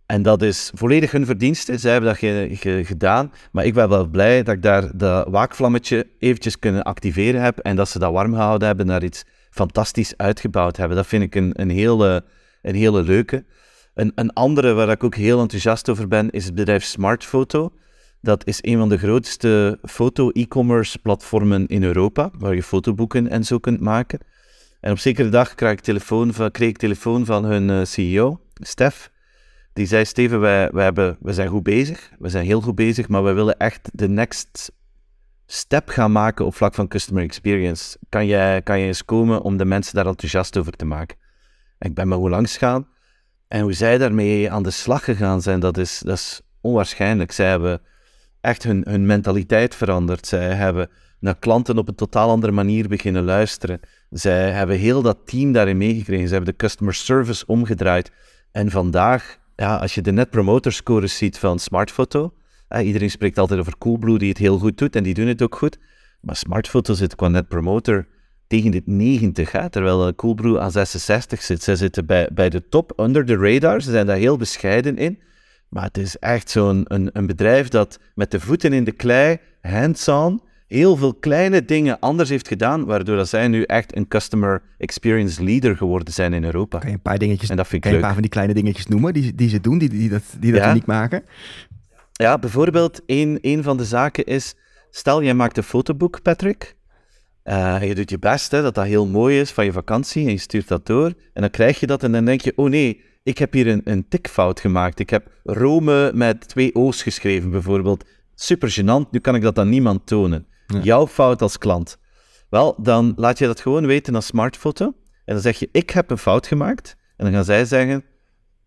En dat is volledig hun verdienste. Zij hebben dat ge, gedaan. Maar ik ben wel blij dat ik daar dat waakvlammetje eventjes kunnen activeren heb. En dat ze dat warm gehouden hebben, naar iets fantastisch uitgebouwd hebben. Dat vind ik een, een, hele, een hele leuke. Een, een andere waar ik ook heel enthousiast over ben, is het bedrijf Smartphoto. Dat is een van de grootste foto-e-commerce platformen in Europa, waar je fotoboeken en zo kunt maken. En op zekere dag kreeg ik telefoon van, kreeg ik telefoon van hun uh, CEO, Stef. Die zei, Steven, wij, hebben, zijn goed bezig, we zijn heel goed bezig, maar wij willen echt de next step gaan maken op vlak van customer experience. Kan je, kan eens komen om de mensen daar enthousiast over te maken? En ik ben maar hoe langs gaan. En hoe zij daarmee aan de slag gegaan zijn, dat is, dat is onwaarschijnlijk. Zij hebben echt hun, hun mentaliteit veranderd. Zij hebben naar klanten op een totaal andere manier beginnen luisteren. Zij hebben heel dat team daarin meegekregen. Ze hebben de customer service omgedraaid. En vandaag, ja, als je de net promoter scores ziet van Smartphoto, iedereen spreekt altijd over Coolblue die het heel goed doet en die doen het ook goed. Maar Smartphoto zit qua net promoter tegen de 90, hè, terwijl Coolblue aan 66 zit. Ze zitten bij, bij de top, under the radar. Ze zijn daar heel bescheiden in. Maar het is echt zo'n een, een bedrijf dat met de voeten in de klei, hands-on, heel veel kleine dingen anders heeft gedaan, waardoor dat zij nu echt een customer experience leader geworden zijn in Europa. Kan je een paar dingetjes, en dat vind ik kan je een paar van die kleine dingetjes noemen die, die ze doen, die, die dat, die dat uniek maken? Ja, bijvoorbeeld een, een van de zaken is, stel jij maakt een fotoboek, Patrick, uh, je doet je best, hè, dat dat heel mooi is van je vakantie en je stuurt dat door. En dan krijg je dat en dan denk je, oh nee, ik heb hier een, een tikfout gemaakt. Ik heb Rome met twee O's geschreven bijvoorbeeld. Super gênant, nu kan ik dat aan niemand tonen. Jouw fout als klant. Wel, dan laat je dat gewoon weten als smartfoto. En dan zeg je, ik heb een fout gemaakt. En dan gaan zij zeggen,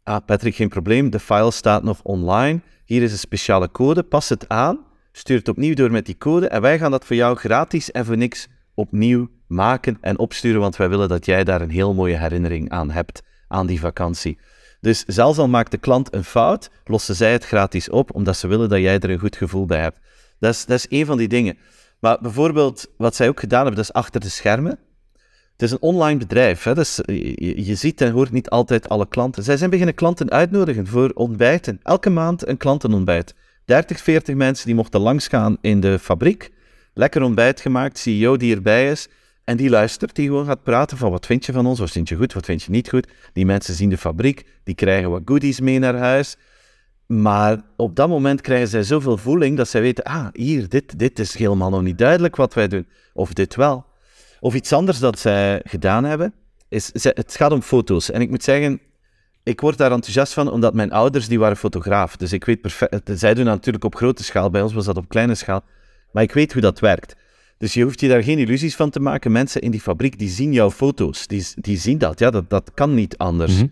ah Patrick, geen probleem, de file staat nog online. Hier is een speciale code, pas het aan. Stuur het opnieuw door met die code en wij gaan dat voor jou gratis en voor niks opnieuw maken en opsturen, want wij willen dat jij daar een heel mooie herinnering aan hebt, aan die vakantie. Dus zelfs al maakt de klant een fout, lossen zij het gratis op, omdat ze willen dat jij er een goed gevoel bij hebt. Dat is, dat is een van die dingen. Maar bijvoorbeeld, wat zij ook gedaan hebben, dat is achter de schermen. Het is een online bedrijf. Hè? Dus je, je, ziet en hoort niet altijd alle klanten. Zij zijn beginnen klanten uitnodigen voor ontbijten. Elke maand een klantenontbijt. 30, 40 mensen die mochten langsgaan in de fabriek lekker ontbijt gemaakt, CEO die erbij is. En die luistert, die gewoon gaat praten van wat vind je van ons, wat vind je goed, wat vind je niet goed. Die mensen zien de fabriek, die krijgen wat goodies mee naar huis. Maar op dat moment krijgen zij zoveel voeling dat zij weten, ah, hier, dit, dit is helemaal nog niet duidelijk wat wij doen. Of dit wel. Of iets anders dat zij gedaan hebben, is, het gaat om foto's. En ik moet zeggen, ik word daar enthousiast van, omdat mijn ouders, die waren fotograaf. Dus ik weet perfect, zij doen natuurlijk op grote schaal, bij ons was dat op kleine schaal. Maar ik weet hoe dat werkt. Dus je hoeft je daar geen illusies van te maken. Mensen in die fabriek, die zien jouw foto's. Die, die zien dat. Ja, dat, dat kan niet anders. Mhm.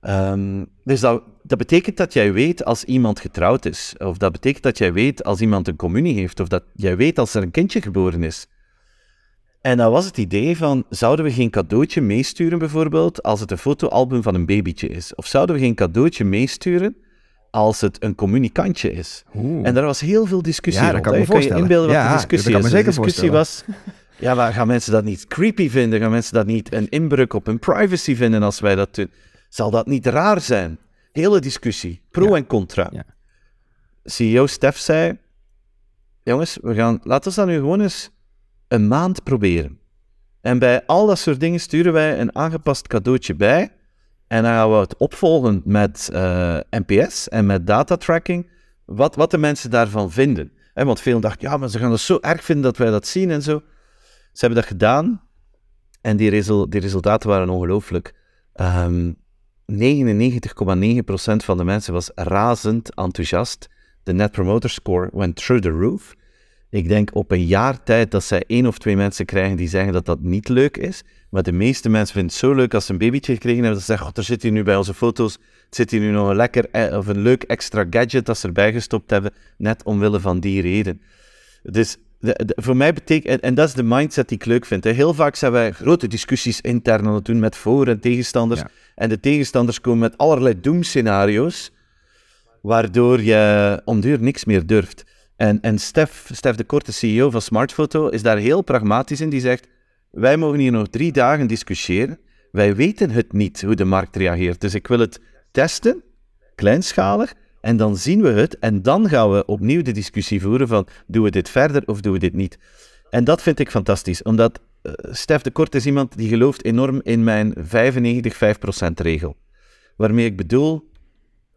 Ehm, dus dat, dat betekent dat jij weet als iemand getrouwd is. Of dat betekent dat jij weet als iemand een communie heeft. Of dat jij weet als er een kindje geboren is. En dan was het idee van, zouden we geen cadeautje meesturen bijvoorbeeld, als het een fotoalbum van een babytje is? Of zouden we geen cadeautje meesturen als het een communicantje is. Oeh. En daar was heel veel discussie Ja, dat kan me Kan je inbeelden wat Ja, de discussie dat kan is? zeker de discussie was... Ja, maar gaan mensen dat niet creepy vinden? Gaan mensen dat niet een inbreuk op hun privacy vinden als wij dat doen? Zal dat niet raar zijn? Hele discussie, pro Ja. en contra. Ja. CEO Stef zei, jongens, we gaan, laten we dat nu gewoon eens een maand proberen. En bij al dat soort dingen sturen wij een aangepast cadeautje bij. En dan gaan we het opvolgen met eh, NPS en met datatracking. Wat, wat de mensen daarvan vinden. Want velen dachten, ja, maar ze gaan het zo erg vinden dat wij dat zien en zo. Ze hebben dat gedaan. En die, resul- die resultaten waren ongelooflijk. Ehm 99,9% van de mensen was razend enthousiast. De Net Promoter Score went through the roof. Ik denk op een jaar tijd dat zij één of twee mensen krijgen die zeggen dat dat niet leuk is. Maar de meeste mensen vinden het zo leuk als ze een babytje gekregen hebben. Dat ze zeggen, "God, er zit hier nu bij onze foto's, zit hier nu nog een lekker eh, of een leuk extra gadget dat ze erbij gestopt hebben. Net omwille van die reden. Dus de- de- voor mij betekent, en, en dat is de mindset die ik leuk vind. Hè. Heel vaak zijn wij grote discussies intern aan het doen met voor- en tegenstanders. Ja. En de tegenstanders komen met allerlei doemscenario's, waardoor je om duur niks meer durft. En, en Stef, Stef de Korte, CEO van Smartphoto, is daar heel pragmatisch in. Die zegt, wij mogen hier nog drie dagen discussiëren. Wij weten het niet hoe de markt reageert. Dus ik wil het testen, kleinschalig, en dan zien we het. En dan gaan we opnieuw de discussie voeren van, doen we dit verder of doen we dit niet? En dat vind ik fantastisch, omdat eh, Stef de Kort is iemand die gelooft enorm in mijn 95-5% regel. Waarmee ik bedoel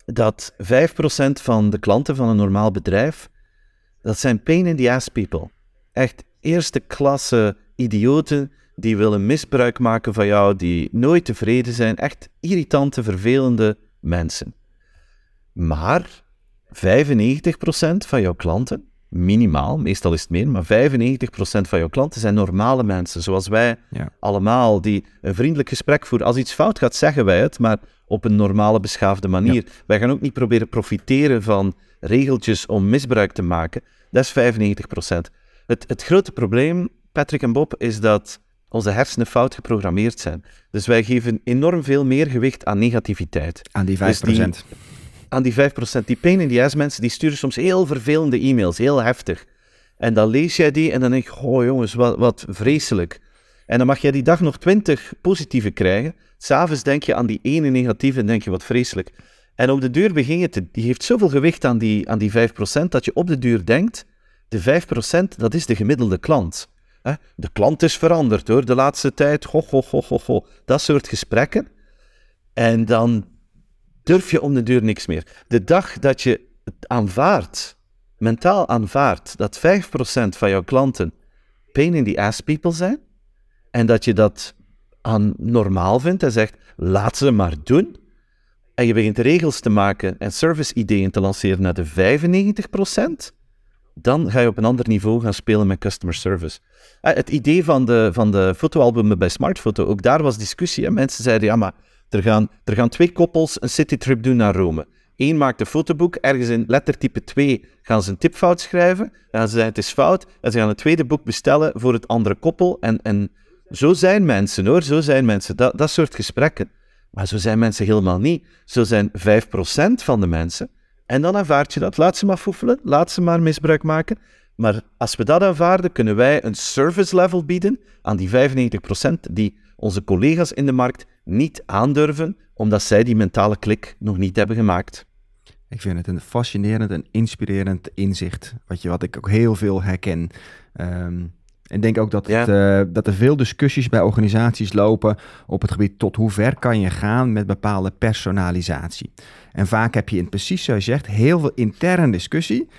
dat 5% van de klanten van een normaal bedrijf, dat zijn pain in the ass people. Echt eerste klasse idioten die willen misbruik maken van jou, die nooit tevreden zijn. Echt irritante, vervelende mensen. Maar 95% van jouw klanten, minimaal, meestal is het meer, maar 95% van jouw klanten zijn normale mensen, zoals wij Ja. allemaal, die een vriendelijk gesprek voeren. Als iets fout gaat, zeggen wij het, maar op een normale, beschaafde manier. Wij gaan ook niet proberen profiteren van regeltjes om misbruik te maken. Dat is 95%. Het, het grote probleem, Patrick en Bob, is dat onze hersenen fout geprogrammeerd zijn. Dus wij geven enorm veel meer gewicht aan negativiteit Aan die 5%. Dus die- aan die 5%. Die pain in the ass mensen, die sturen soms heel vervelende e-mails, heel heftig. En dan lees jij die en dan denk je, oh jongens, wat, wat vreselijk. En dan mag jij die dag nog 20 positieve krijgen. S'avonds denk je aan die ene negatieve en denk je, wat vreselijk. En op de duur begin je te... Die heeft zoveel gewicht aan die, aan die 5%, dat je op de duur denkt, de 5% dat is de gemiddelde klant. De klant is veranderd hoor, de laatste tijd, ho, ho, ho, ho. Dat soort gesprekken. En dan durf je om de deur niks meer. De dag dat je het aanvaardt, mentaal aanvaardt, dat 5% van jouw klanten pain in the ass people zijn, en dat je dat aan normaal vindt en zegt, laat ze maar doen, en je begint regels te maken en service-ideeën te lanceren naar de 95%, dan ga je op een ander niveau gaan spelen met customer service. Eh, Het idee van de, van de fotoalbumen bij Smartfoto, ook daar was discussie. Hè? Mensen zeiden, ja, maar er gaan, er gaan twee koppels een citytrip doen naar Rome. Eén maakt een fotoboek, ergens in lettertype 2 gaan ze een tipfout schrijven. En ze zeggen, het is fout. En ze gaan een tweede boek bestellen voor het andere koppel. En, en zo zijn mensen, hoor. Zo zijn mensen. Dat, dat soort gesprekken. Maar zo zijn mensen helemaal niet. Zo zijn 5% van de mensen. En dan aanvaard je dat. Laat ze maar foefelen. Laat ze maar misbruik maken. Maar als we dat aanvaarden, kunnen wij een service level bieden aan die 95% die onze collega's in de markt niet aandurven, omdat zij die mentale klik nog niet hebben gemaakt. Ik vind het een fascinerend en inspirerend inzicht, wat, je, wat ik ook heel veel herken. Ehm, en denk ook dat, Ja. het, eh, dat er veel discussies bij organisaties lopen op het gebied tot hoe ver kan je gaan met bepaalde personalisatie. En vaak heb je in precies zoals je zegt heel veel interne discussie.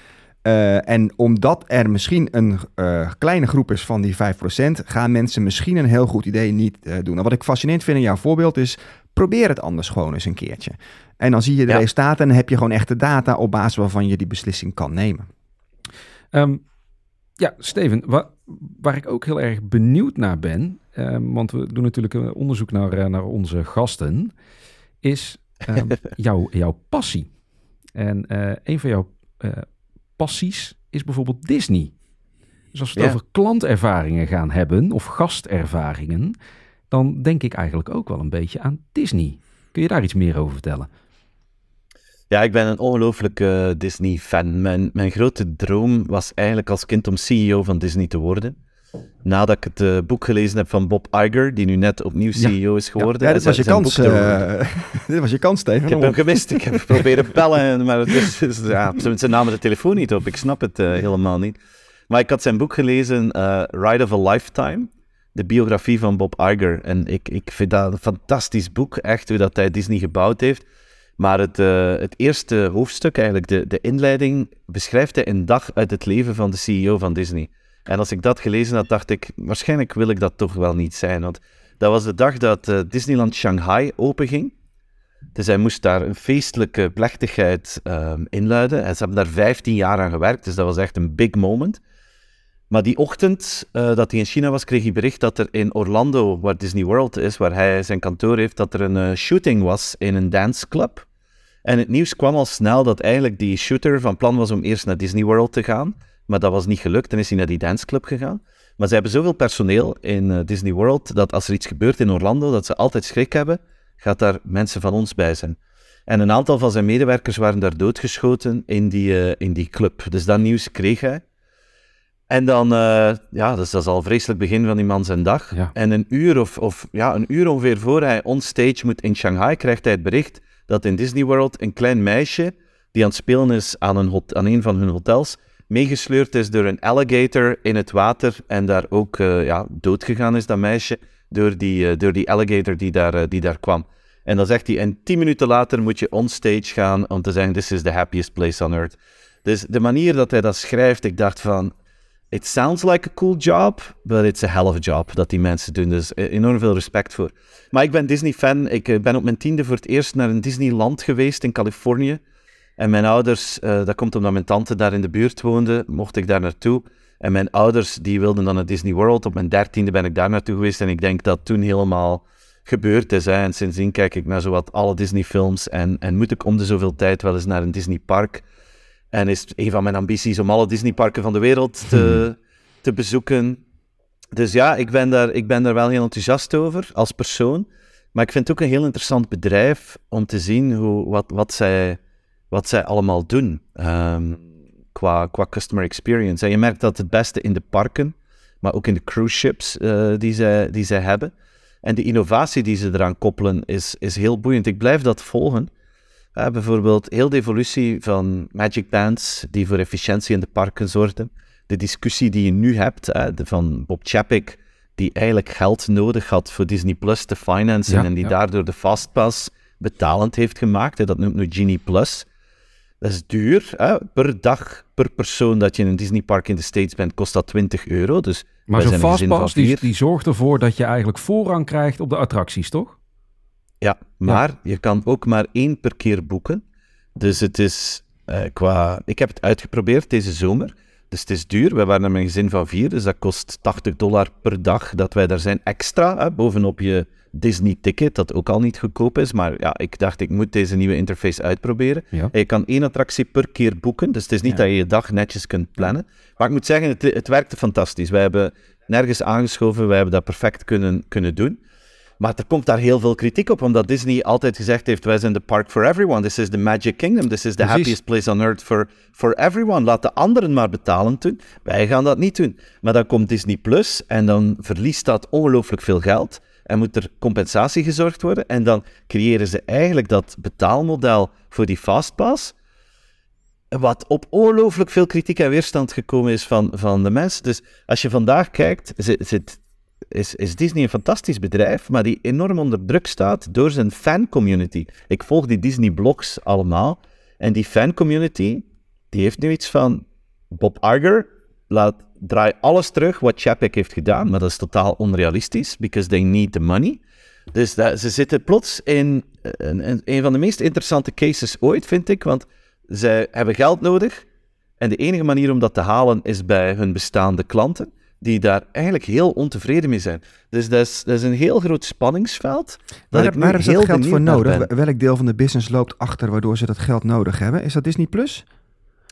Eh, en omdat er misschien een eh, kleine groep is van die 5%, gaan mensen misschien een heel goed idee niet eh, doen. En wat ik fascinerend vind in jouw voorbeeld is, probeer het anders gewoon eens een keertje. En dan zie je de Ja. resultaten en dan heb je gewoon echte data op basis waarvan je die beslissing kan nemen. Ehm, ja, Steven, wa- waar ik ook heel erg benieuwd naar ben, ehm, want we doen natuurlijk een onderzoek naar, eh, naar onze gasten, is ehm, jouw, jouw passie. En eh, een van jouw eh, passies is bijvoorbeeld Disney. Dus als we het Ja. over klantervaringen gaan hebben, of gastervaringen, dan denk ik eigenlijk ook wel een beetje aan Disney. Kun je daar iets meer over vertellen? Ja, ik ben een ongelooflijke Disney-fan. Mijn, mijn grote droom was eigenlijk als kind om CEO van Disney te worden. Nadat ik het uh, boek gelezen heb van Bob Iger, die nu net opnieuw CEO is geworden. Ja, dit, was je kans, uh, dit was je kans, Steven. Ik heb hem gemist. Ik heb proberen bellen, maar het is, dus, ja, namen de telefoon niet op. Ik snap het uh, helemaal niet. Maar ik had zijn boek gelezen, Ride of a Lifetime. De biografie van Bob Iger. En ik, ik vind dat een fantastisch boek. Echt, hoe dat hij Disney gebouwd heeft. Maar het, uh, het eerste hoofdstuk, eigenlijk de, de inleiding, beschrijft hij een dag uit het leven van de CEO van Disney. En als ik dat gelezen had, dacht ik, waarschijnlijk wil ik dat toch wel niet zijn. Want dat was de dag dat uh, Disneyland Shanghai openging. Dus hij moest daar een feestelijke plechtigheid um, inluiden. En ze hebben daar 15 jaar aan gewerkt, dus dat was echt een big moment. Maar die ochtend uh, dat hij in China was, kreeg hij bericht dat er in Orlando, waar Disney World is, waar hij zijn kantoor heeft, dat er een shooting was in een danceclub. En het nieuws kwam al snel dat eigenlijk die shooter van plan was om eerst naar Disney World te gaan. Maar dat was niet gelukt en is hij naar die danceclub gegaan. Maar ze hebben zoveel personeel in uh, Disney World dat als er iets gebeurt in Orlando, dat ze altijd schrik hebben, gaat daar mensen van ons bij zijn. En een aantal van zijn medewerkers waren daar doodgeschoten in die, uh, in die club. Dus dat nieuws kreeg hij. En dan, uh, ja, dus dat is al een vreselijk begin van die man zijn dag. Ja. En een uur of, of ja, een uur ongeveer voor hij onstage moet in Shanghai, krijgt hij het bericht dat in Disney World een klein meisje die aan het spelen is aan een, aan een van hun hotels, meegesleurd is door een alligator in het water en daar ook uh, ja, doodgegaan is, dat meisje, door die, uh, door die alligator die daar, uh, die daar kwam. En dan zegt hij, en tien minuten later moet je onstage gaan om te zeggen, this is the happiest place on earth. Dus de manier dat hij dat schrijft, ik dacht van, it sounds like a cool job, but it's a hell of a job dat die mensen doen. Dus enorm veel respect voor. Maar ik ben Disney-fan. Ik ben op mijn tiende voor het eerst naar een Disneyland geweest in Californië. En mijn ouders, uh, dat komt omdat mijn tante daar in de buurt woonde, mocht ik daar naartoe. En mijn ouders, die wilden dan naar Disney World. Op mijn dertiende ben ik daar naartoe geweest. En ik denk dat toen helemaal gebeurd is. En sindsdien kijk ik naar zowat alle Disney-films. En, en moet ik om de zoveel tijd wel eens naar een Disney-park. En is een van mijn ambities om alle Disneyparken van de wereld te, te bezoeken. Dus ja, ik ben, daar, ik ben daar wel heel enthousiast over als persoon. Maar ik vind het ook een heel interessant bedrijf om te zien hoe, wat, wat, zij, wat zij allemaal doen um, qua, qua customer experience. En je merkt dat het beste in de parken, maar ook in de cruise ships uh, die, zij, die zij hebben. En de innovatie die ze eraan koppelen is, is heel boeiend. Ik blijf dat volgen. Uh, bijvoorbeeld heel de evolutie van Magic Bands, die voor efficiëntie in de parken zorgden. De discussie die je nu hebt, uh, de van Bob Chapek, die eigenlijk geld nodig had voor Disney Plus te financen Ja, en die ja. daardoor de Fastpass betalend heeft gemaakt. Dat noemt nu Genie Plus. Dat is duur. Hè? Per dag, per persoon dat je in een Disneypark in de States bent, kost dat 20 euro. Dus Maar zo'n fastpass, die zorgt ervoor dat je eigenlijk voorrang krijgt op de attracties, toch? Ja, maar je kan ook maar één per keer boeken. Dus het is eh, qua... Ik heb het uitgeprobeerd deze zomer. Dus het is duur. Wij waren met mijn gezin van vier, dus dat kost 80 dollar per dag dat wij daar zijn extra, hè, bovenop je Disney-ticket, dat ook al niet goedkoop is. Maar ja, ik dacht, ik moet deze nieuwe interface uitproberen. Ja. En je kan één attractie per keer boeken, dus het is niet dat je je dag netjes kunt plannen. Maar ik moet zeggen, het, het werkte fantastisch. Wij hebben nergens aangeschoven, wij hebben dat perfect kunnen, kunnen doen. Maar er komt daar heel veel kritiek op, omdat Disney altijd gezegd heeft: wij zijn de park for everyone. This is the Magic Kingdom. This is the Precies. happiest place on earth for, for everyone. Laat de anderen maar betalen doen. Wij gaan dat niet doen. Maar dan komt Disney Plus en dan verliest dat ongelooflijk veel geld. En moet er compensatie gezorgd worden. En dan creëren ze eigenlijk dat betaalmodel voor die Fastpass. Wat op ongelooflijk veel kritiek en weerstand gekomen is van, van de mensen. Dus als je vandaag kijkt, zit, zit, is, is Disney een fantastisch bedrijf, maar die enorm onder druk staat door zijn fancommunity. Ik volg die Disney-blogs allemaal. En die fancommunity, die heeft nu iets van... Bob Iger, laat, draai alles terug wat Chapek heeft gedaan, maar dat is totaal onrealistisch, because they need the money. Dus dat, ze zitten plots in een, een, een van de meest interessante cases ooit, vind ik, want zij hebben geld nodig en de enige manier om dat te halen is bij hun bestaande klanten, die daar eigenlijk heel ontevreden mee zijn. Dus dat is, dat is een heel groot spanningsveld. Dat Waar, waar is dat heel geld voor nodig? Welk deel van de business loopt achter waardoor ze dat geld nodig hebben? Is dat Disney Plus?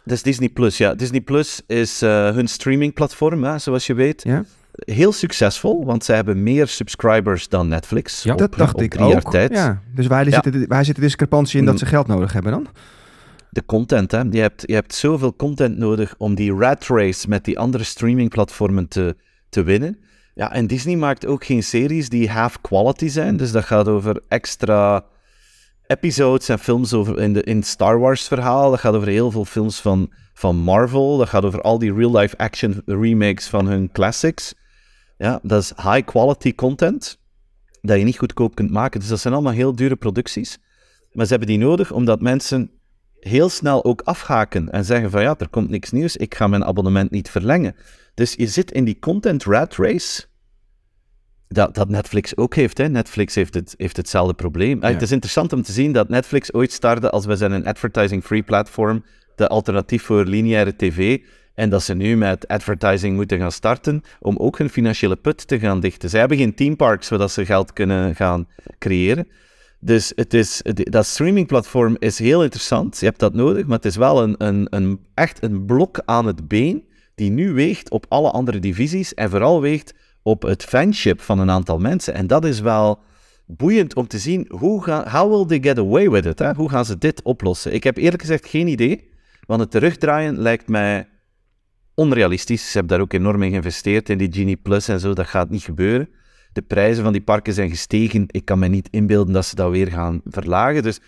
Dat is Disney Plus, ja. Disney Plus is eh, hun streamingplatform, hè, zoals je weet. Ja. Heel succesvol, want ze hebben meer subscribers dan Netflix. Ja, op, dat dacht op ik drie jaar ook. tijd. Ja, dus waar. Zit, de, waar zit de discrepantie in dat ze geld nodig hebben dan? De content. Hè. Je, hebt, je hebt zoveel content nodig om die rat race met die andere streamingplatformen te, te winnen. Ja, en Disney maakt ook geen series die half quality zijn. Dus dat gaat over extra episodes en films over in, de, in het Star Wars verhaal. Dat gaat over heel veel films van, van Marvel. Dat gaat over al die real-life action remakes van hun classics. Ja, dat is high quality content dat je niet goedkoop kunt maken. Dus dat zijn allemaal heel dure producties. Maar ze hebben die nodig omdat mensen heel snel ook afhaken en zeggen van ja, er komt niks nieuws, ik ga mijn abonnement niet verlengen. Dus je zit in die content rat race dat, dat Netflix ook heeft. Hè. Netflix heeft, het, heeft hetzelfde probleem. Ah, het is interessant om te zien dat Netflix ooit startte als we zijn een advertising-free platform, de alternatief voor lineaire tv. En dat ze nu met advertising moeten gaan starten om ook hun financiële put te gaan dichten. Zij hebben geen teamparks zodat ze geld kunnen gaan creëren. Dus het is, dat streamingplatform is heel interessant. Je hebt dat nodig, maar het is wel een, een, een, echt een blok aan het been die nu weegt op alle andere divisies en vooral weegt op het fanship van een aantal mensen. En dat is wel boeiend om te zien, hoe gaan, how will they get away with it? Hè? Hoe gaan ze dit oplossen? Ik heb eerlijk gezegd geen idee, want het terugdraaien lijkt mij onrealistisch. Ze hebben daar ook enorm in geïnvesteerd, in die Genie Plus en zo, dat gaat niet gebeuren. De prijzen van die parken zijn gestegen. Ik kan me niet inbeelden dat ze dat weer gaan verlagen. Dus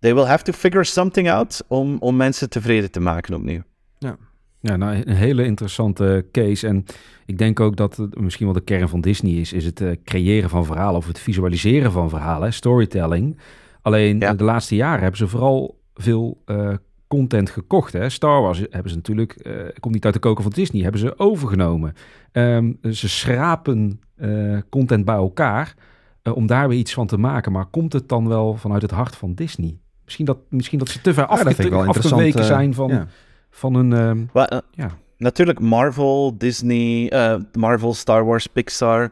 they will have to figure something out om, om mensen tevreden te maken opnieuw. Ja. Ja, nou, een hele interessante case. En ik denk ook dat het misschien wel de kern van Disney is, is het uh, creëren van verhalen of het visualiseren van verhalen, storytelling. Alleen de laatste jaren hebben ze vooral veel uh, content gekocht. Hè? Star Wars hebben ze natuurlijk, uh, komt niet uit de koken van Disney, hebben ze overgenomen. Um, ze schrapen content bij elkaar om daar weer iets van te maken. Maar komt het dan wel vanuit het hart van Disney? Misschien dat, misschien dat ze te ver ja, afgeweken zijn van... Ja van een... Uh, ja. Natuurlijk, Marvel, Disney, uh, Marvel, Star Wars, Pixar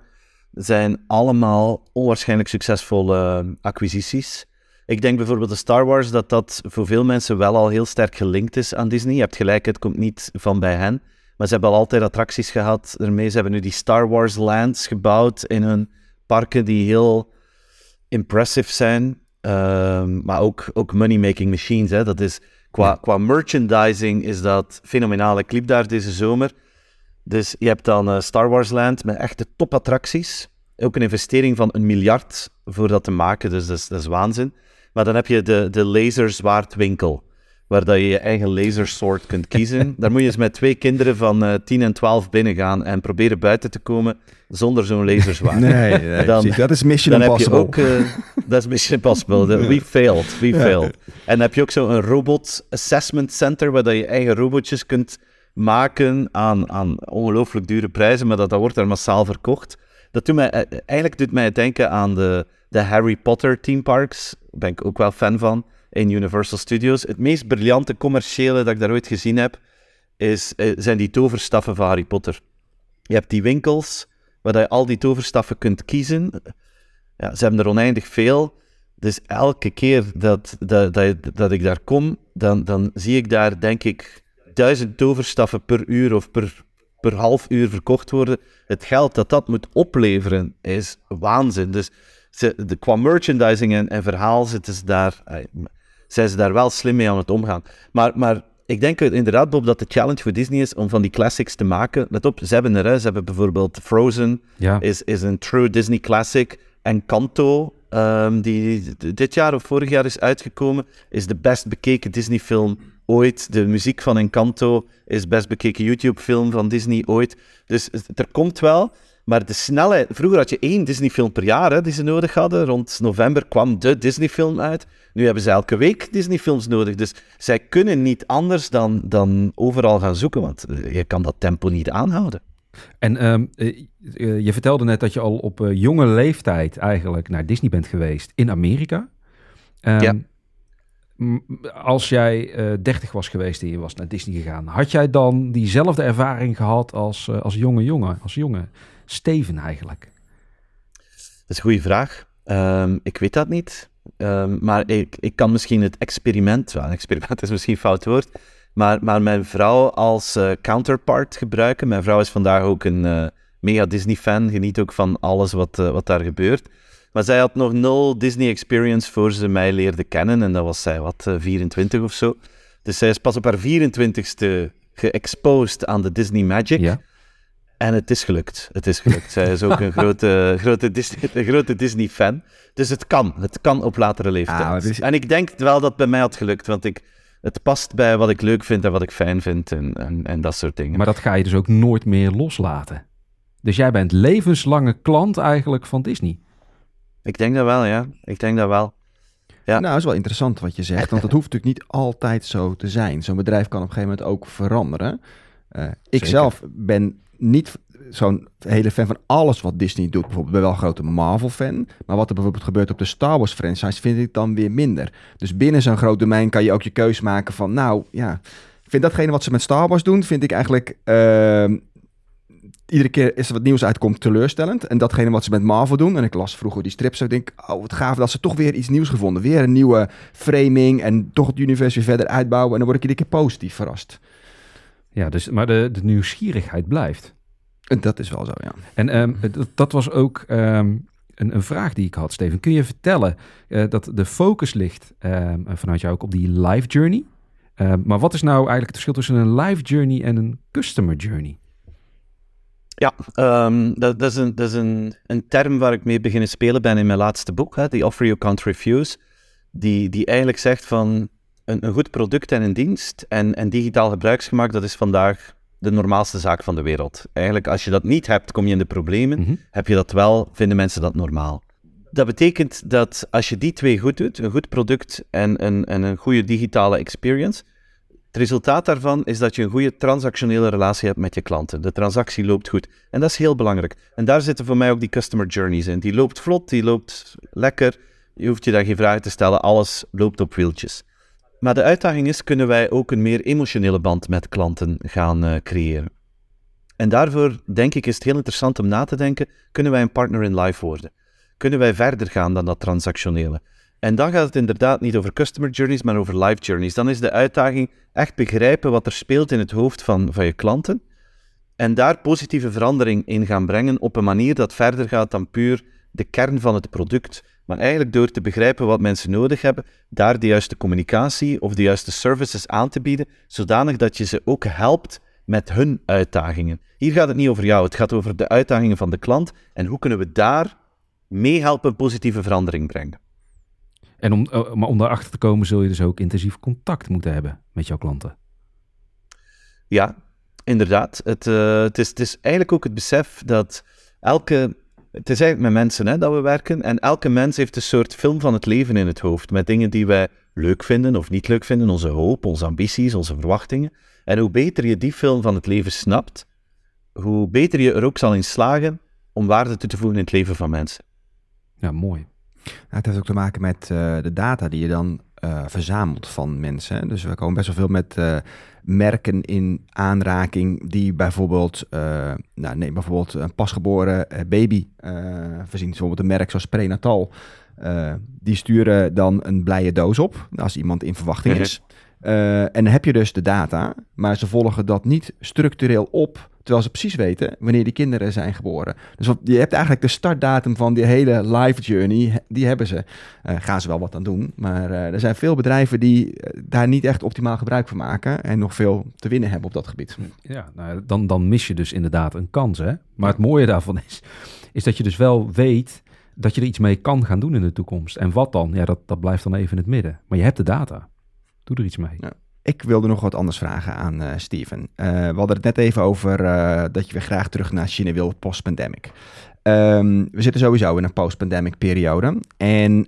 zijn allemaal onwaarschijnlijk succesvolle acquisities. Ik denk bijvoorbeeld de Star Wars dat dat voor veel mensen wel al heel sterk gelinkt is aan Disney. Je hebt gelijk, het komt niet van bij hen. Maar ze hebben al altijd attracties gehad ermee. Ze hebben nu die Star Wars lands gebouwd in hun parken die heel impressive zijn. Uh, maar ook, ook money-making machines. Hè. Dat is Qua, qua merchandising is dat fenomenaal. Ik liep daar deze zomer. Dus je hebt dan uh, Star Wars Land met echte topattracties. Ook een investering van een miljard voor dat te maken, dus dat is, dat is waanzin. Maar dan heb je de, de laserzwaardwinkel waar dat je je eigen lasersoort kunt kiezen. Daar moet je eens met twee kinderen van uh, eh, 10 en 12 binnen gaan en proberen buiten te komen zonder zo'n laserzwaard. Nee, nee dan, dat is Mission Impossible. Ook, uh, dat is Mission Impossible. We failed, we failed. En dan heb je ook zo'n robot assessment center waar dat je eigen robotjes kunt maken aan, aan ongelooflijk dure prijzen, maar dat, dat wordt er massaal verkocht. Dat doet mij, eh, eigenlijk doet mij denken aan de, de Harry Potter theme parks. Daar ben ik ook wel fan van in Universal Studios. Het meest briljante commerciële dat ik daar ooit gezien heb, is, eh, zijn die toverstaffen van Harry Potter. Je hebt die winkels waar je al die toverstaffen kunt kiezen. Ja, ze hebben er oneindig veel. Dus elke keer dat, dat, dat, ik daar kom, dan, dan zie ik daar, denk ik, duizend toverstaffen per uur of per, per half uur verkocht worden. Het geld dat dat moet opleveren is waanzin. Dus ze, de, qua merchandising en, en verhaal zitten ze daar zijn ze daar wel slim mee aan het omgaan. Maar, maar ik denk inderdaad, Bob, dat de challenge voor Disney is om van die classics te maken. Let op, ze hebben er, ze hebben bijvoorbeeld Frozen, ja. is, is een true Disney classic. En Kanto, um, die dit jaar of vorig jaar is uitgekomen, is de best bekeken Disney-film ooit. De muziek van Encanto is best bekeken YouTube-film van Disney ooit. Dus er komt wel. Maar de snelheid... Vroeger had je één Disney-film per jaar hè, die ze nodig hadden. Rond november kwam de Disney-film uit. Nu hebben ze elke week Disney-films nodig. Dus zij kunnen niet anders dan, dan overal gaan zoeken, want eh, je kan dat tempo niet aanhouden. En ehm, eh, eh, je vertelde net dat je al op jonge leeftijd eigenlijk naar Disney bent geweest in Amerika. Um, ja. Als jij uh, 30 was geweest en je was naar Disney gegaan, had jij dan diezelfde ervaring gehad als, als jonge jongen, als jonge Steven eigenlijk? Dat is een goede vraag. Ehm, ik weet dat niet. Ehm, maar ik, ik kan misschien het experiment, een experiment is misschien een fout woord, maar, maar mijn vrouw als uh, counterpart gebruiken. Mijn vrouw is vandaag ook een uh, mega Disney-fan, geniet ook van alles wat, uh, wat daar gebeurt. Maar zij had nog nul Disney experience voor ze mij leerde kennen. En dat was zij, wat, 24 of zo. Dus zij is pas op haar 24ste geëxposed aan de Disney Magic. Ja. En het is gelukt. Het is gelukt. Zij is ook een grote, grote, Disney, een grote Disney-fan. Dus het kan. Het kan op latere leeftijd. Ah, is- En ik denk wel dat het bij mij had gelukt. Want ik, het past bij wat ik leuk vind en wat ik fijn vind. En, en, en dat soort dingen. Maar dat ga je dus ook nooit meer loslaten. Dus jij bent levenslange klant eigenlijk van Disney. Ik denk dat wel, ja. Ik denk dat wel. Ja. Nou, dat is wel interessant wat je zegt, want het hoeft natuurlijk niet altijd zo te zijn. Zo'n bedrijf kan op een gegeven moment ook veranderen. Eh, ik zelf ben niet zo'n hele fan van alles wat Disney doet. Bijvoorbeeld, ik ben wel een grote Marvel-fan. Maar wat er bijvoorbeeld gebeurt op de Star Wars-franchise vind ik dan weer minder. Dus binnen zo'n groot domein kan je ook je keus maken van... Nou, ja, vind datgene wat ze met Star Wars doen, vind ik eigenlijk... ehm, Iedere keer is er wat nieuws uitkomt teleurstellend. En datgene wat ze met Marvel doen. En ik las vroeger die strips. Ik denk, oh wat gaaf dat ze toch weer iets nieuws gevonden. Weer een nieuwe framing. En toch het universum weer verder uitbouwen. En dan word ik iedere keer positief verrast. Ja, dus, maar de, de nieuwsgierigheid blijft. En dat is wel zo, ja. En ehm, dat, dat was ook ehm, een, een vraag die ik had, Steven. Kun je vertellen eh, dat de focus ligt ehm, vanuit jou ook op die life journey? Maar wat is nou eigenlijk het verschil tussen een life journey en een customer journey? Ja, dat, dat is, een, dat is een, een term waar ik mee beginnen spelen ben in mijn laatste boek, hè, The Offer You Can't Refuse. Die, die eigenlijk zegt van een, een goed product en een dienst en, en digitaal gebruiksgemak, dat is vandaag de normaalste zaak van de wereld. Eigenlijk, als je dat niet hebt, kom je in de problemen. Mhm. Heb je dat wel, vinden mensen dat normaal. Dat betekent dat als je die twee goed doet, een goed product en een, en een goede digitale experience, het resultaat daarvan is dat je een goede transactionele relatie hebt met je klanten. De transactie loopt goed. En dat is heel belangrijk. En daar zitten voor mij ook die customer journeys in. Die loopt vlot, die loopt lekker. Je hoeft je daar geen vragen te stellen. Alles loopt op wieltjes. Maar de uitdaging is, kunnen wij ook een meer emotionele band met klanten gaan eh, creëren? En daarvoor denk ik is het heel interessant om na te denken, kunnen wij een partner in life worden? Kunnen wij verder gaan dan dat transactionele? En dan gaat het inderdaad niet over customer journeys, maar over life journeys. Dan is de uitdaging echt begrijpen wat er speelt in het hoofd van, van je klanten en daar positieve verandering in gaan brengen op een manier dat verder gaat dan puur de kern van het product. Maar eigenlijk door te begrijpen wat mensen nodig hebben, daar de juiste communicatie of de juiste services aan te bieden, zodanig dat je ze ook helpt met hun uitdagingen. Hier gaat het niet over jou, het gaat over de uitdagingen van de klant en hoe kunnen we daar meehelpen positieve verandering brengen. En om, eh, maar om daarachter te komen zul je dus ook intensief contact moeten hebben met jouw klanten. Ja, inderdaad. Het, eh, het, is, het is eigenlijk ook het besef dat elke. Het is eigenlijk met mensen hè, dat we werken. En elke mens heeft een soort film van het leven in het hoofd. Met dingen die wij leuk vinden of niet leuk vinden. Onze hoop, onze ambities, onze verwachtingen. En hoe beter je die film van het leven snapt, hoe beter je er ook zal in slagen om waarde toe te voegen in het leven van mensen. Ja, mooi. Nou, het heeft ook te maken met eh, de data die je dan eh, verzamelt van mensen. Dus we komen best wel veel met eh, merken in aanraking die bijvoorbeeld, eh, nou, nee, bijvoorbeeld een pasgeboren eh, baby eh, voorzien. Bijvoorbeeld een merk zoals Prenatal. Die sturen dan een blije doos op als iemand in verwachting is. Eh, en heb je dus de data, maar ze volgen dat niet structureel op, terwijl ze precies weten wanneer die kinderen zijn geboren. Dus je hebt eigenlijk de startdatum van die hele life journey, die hebben ze. Eh, gaan ze wel wat aan doen, maar eh, er zijn veel bedrijven die daar niet echt optimaal gebruik van maken en nog veel te winnen hebben op dat gebied. Ja, nou, dan, dan mis je dus inderdaad een kans. Hè? Maar het mooie daarvan is, is dat je dus wel weet dat je er iets mee kan gaan doen in de toekomst. En wat dan? Ja, dat, dat blijft dan even in het midden. Maar je hebt de data. Doe er iets mee. Ja. Ik wilde nog wat anders vragen aan eh, Steven. Eh, we hadden het net even over eh, dat je weer graag terug naar China wil post-pandemic. Ehm, we zitten sowieso in een post-pandemic periode. En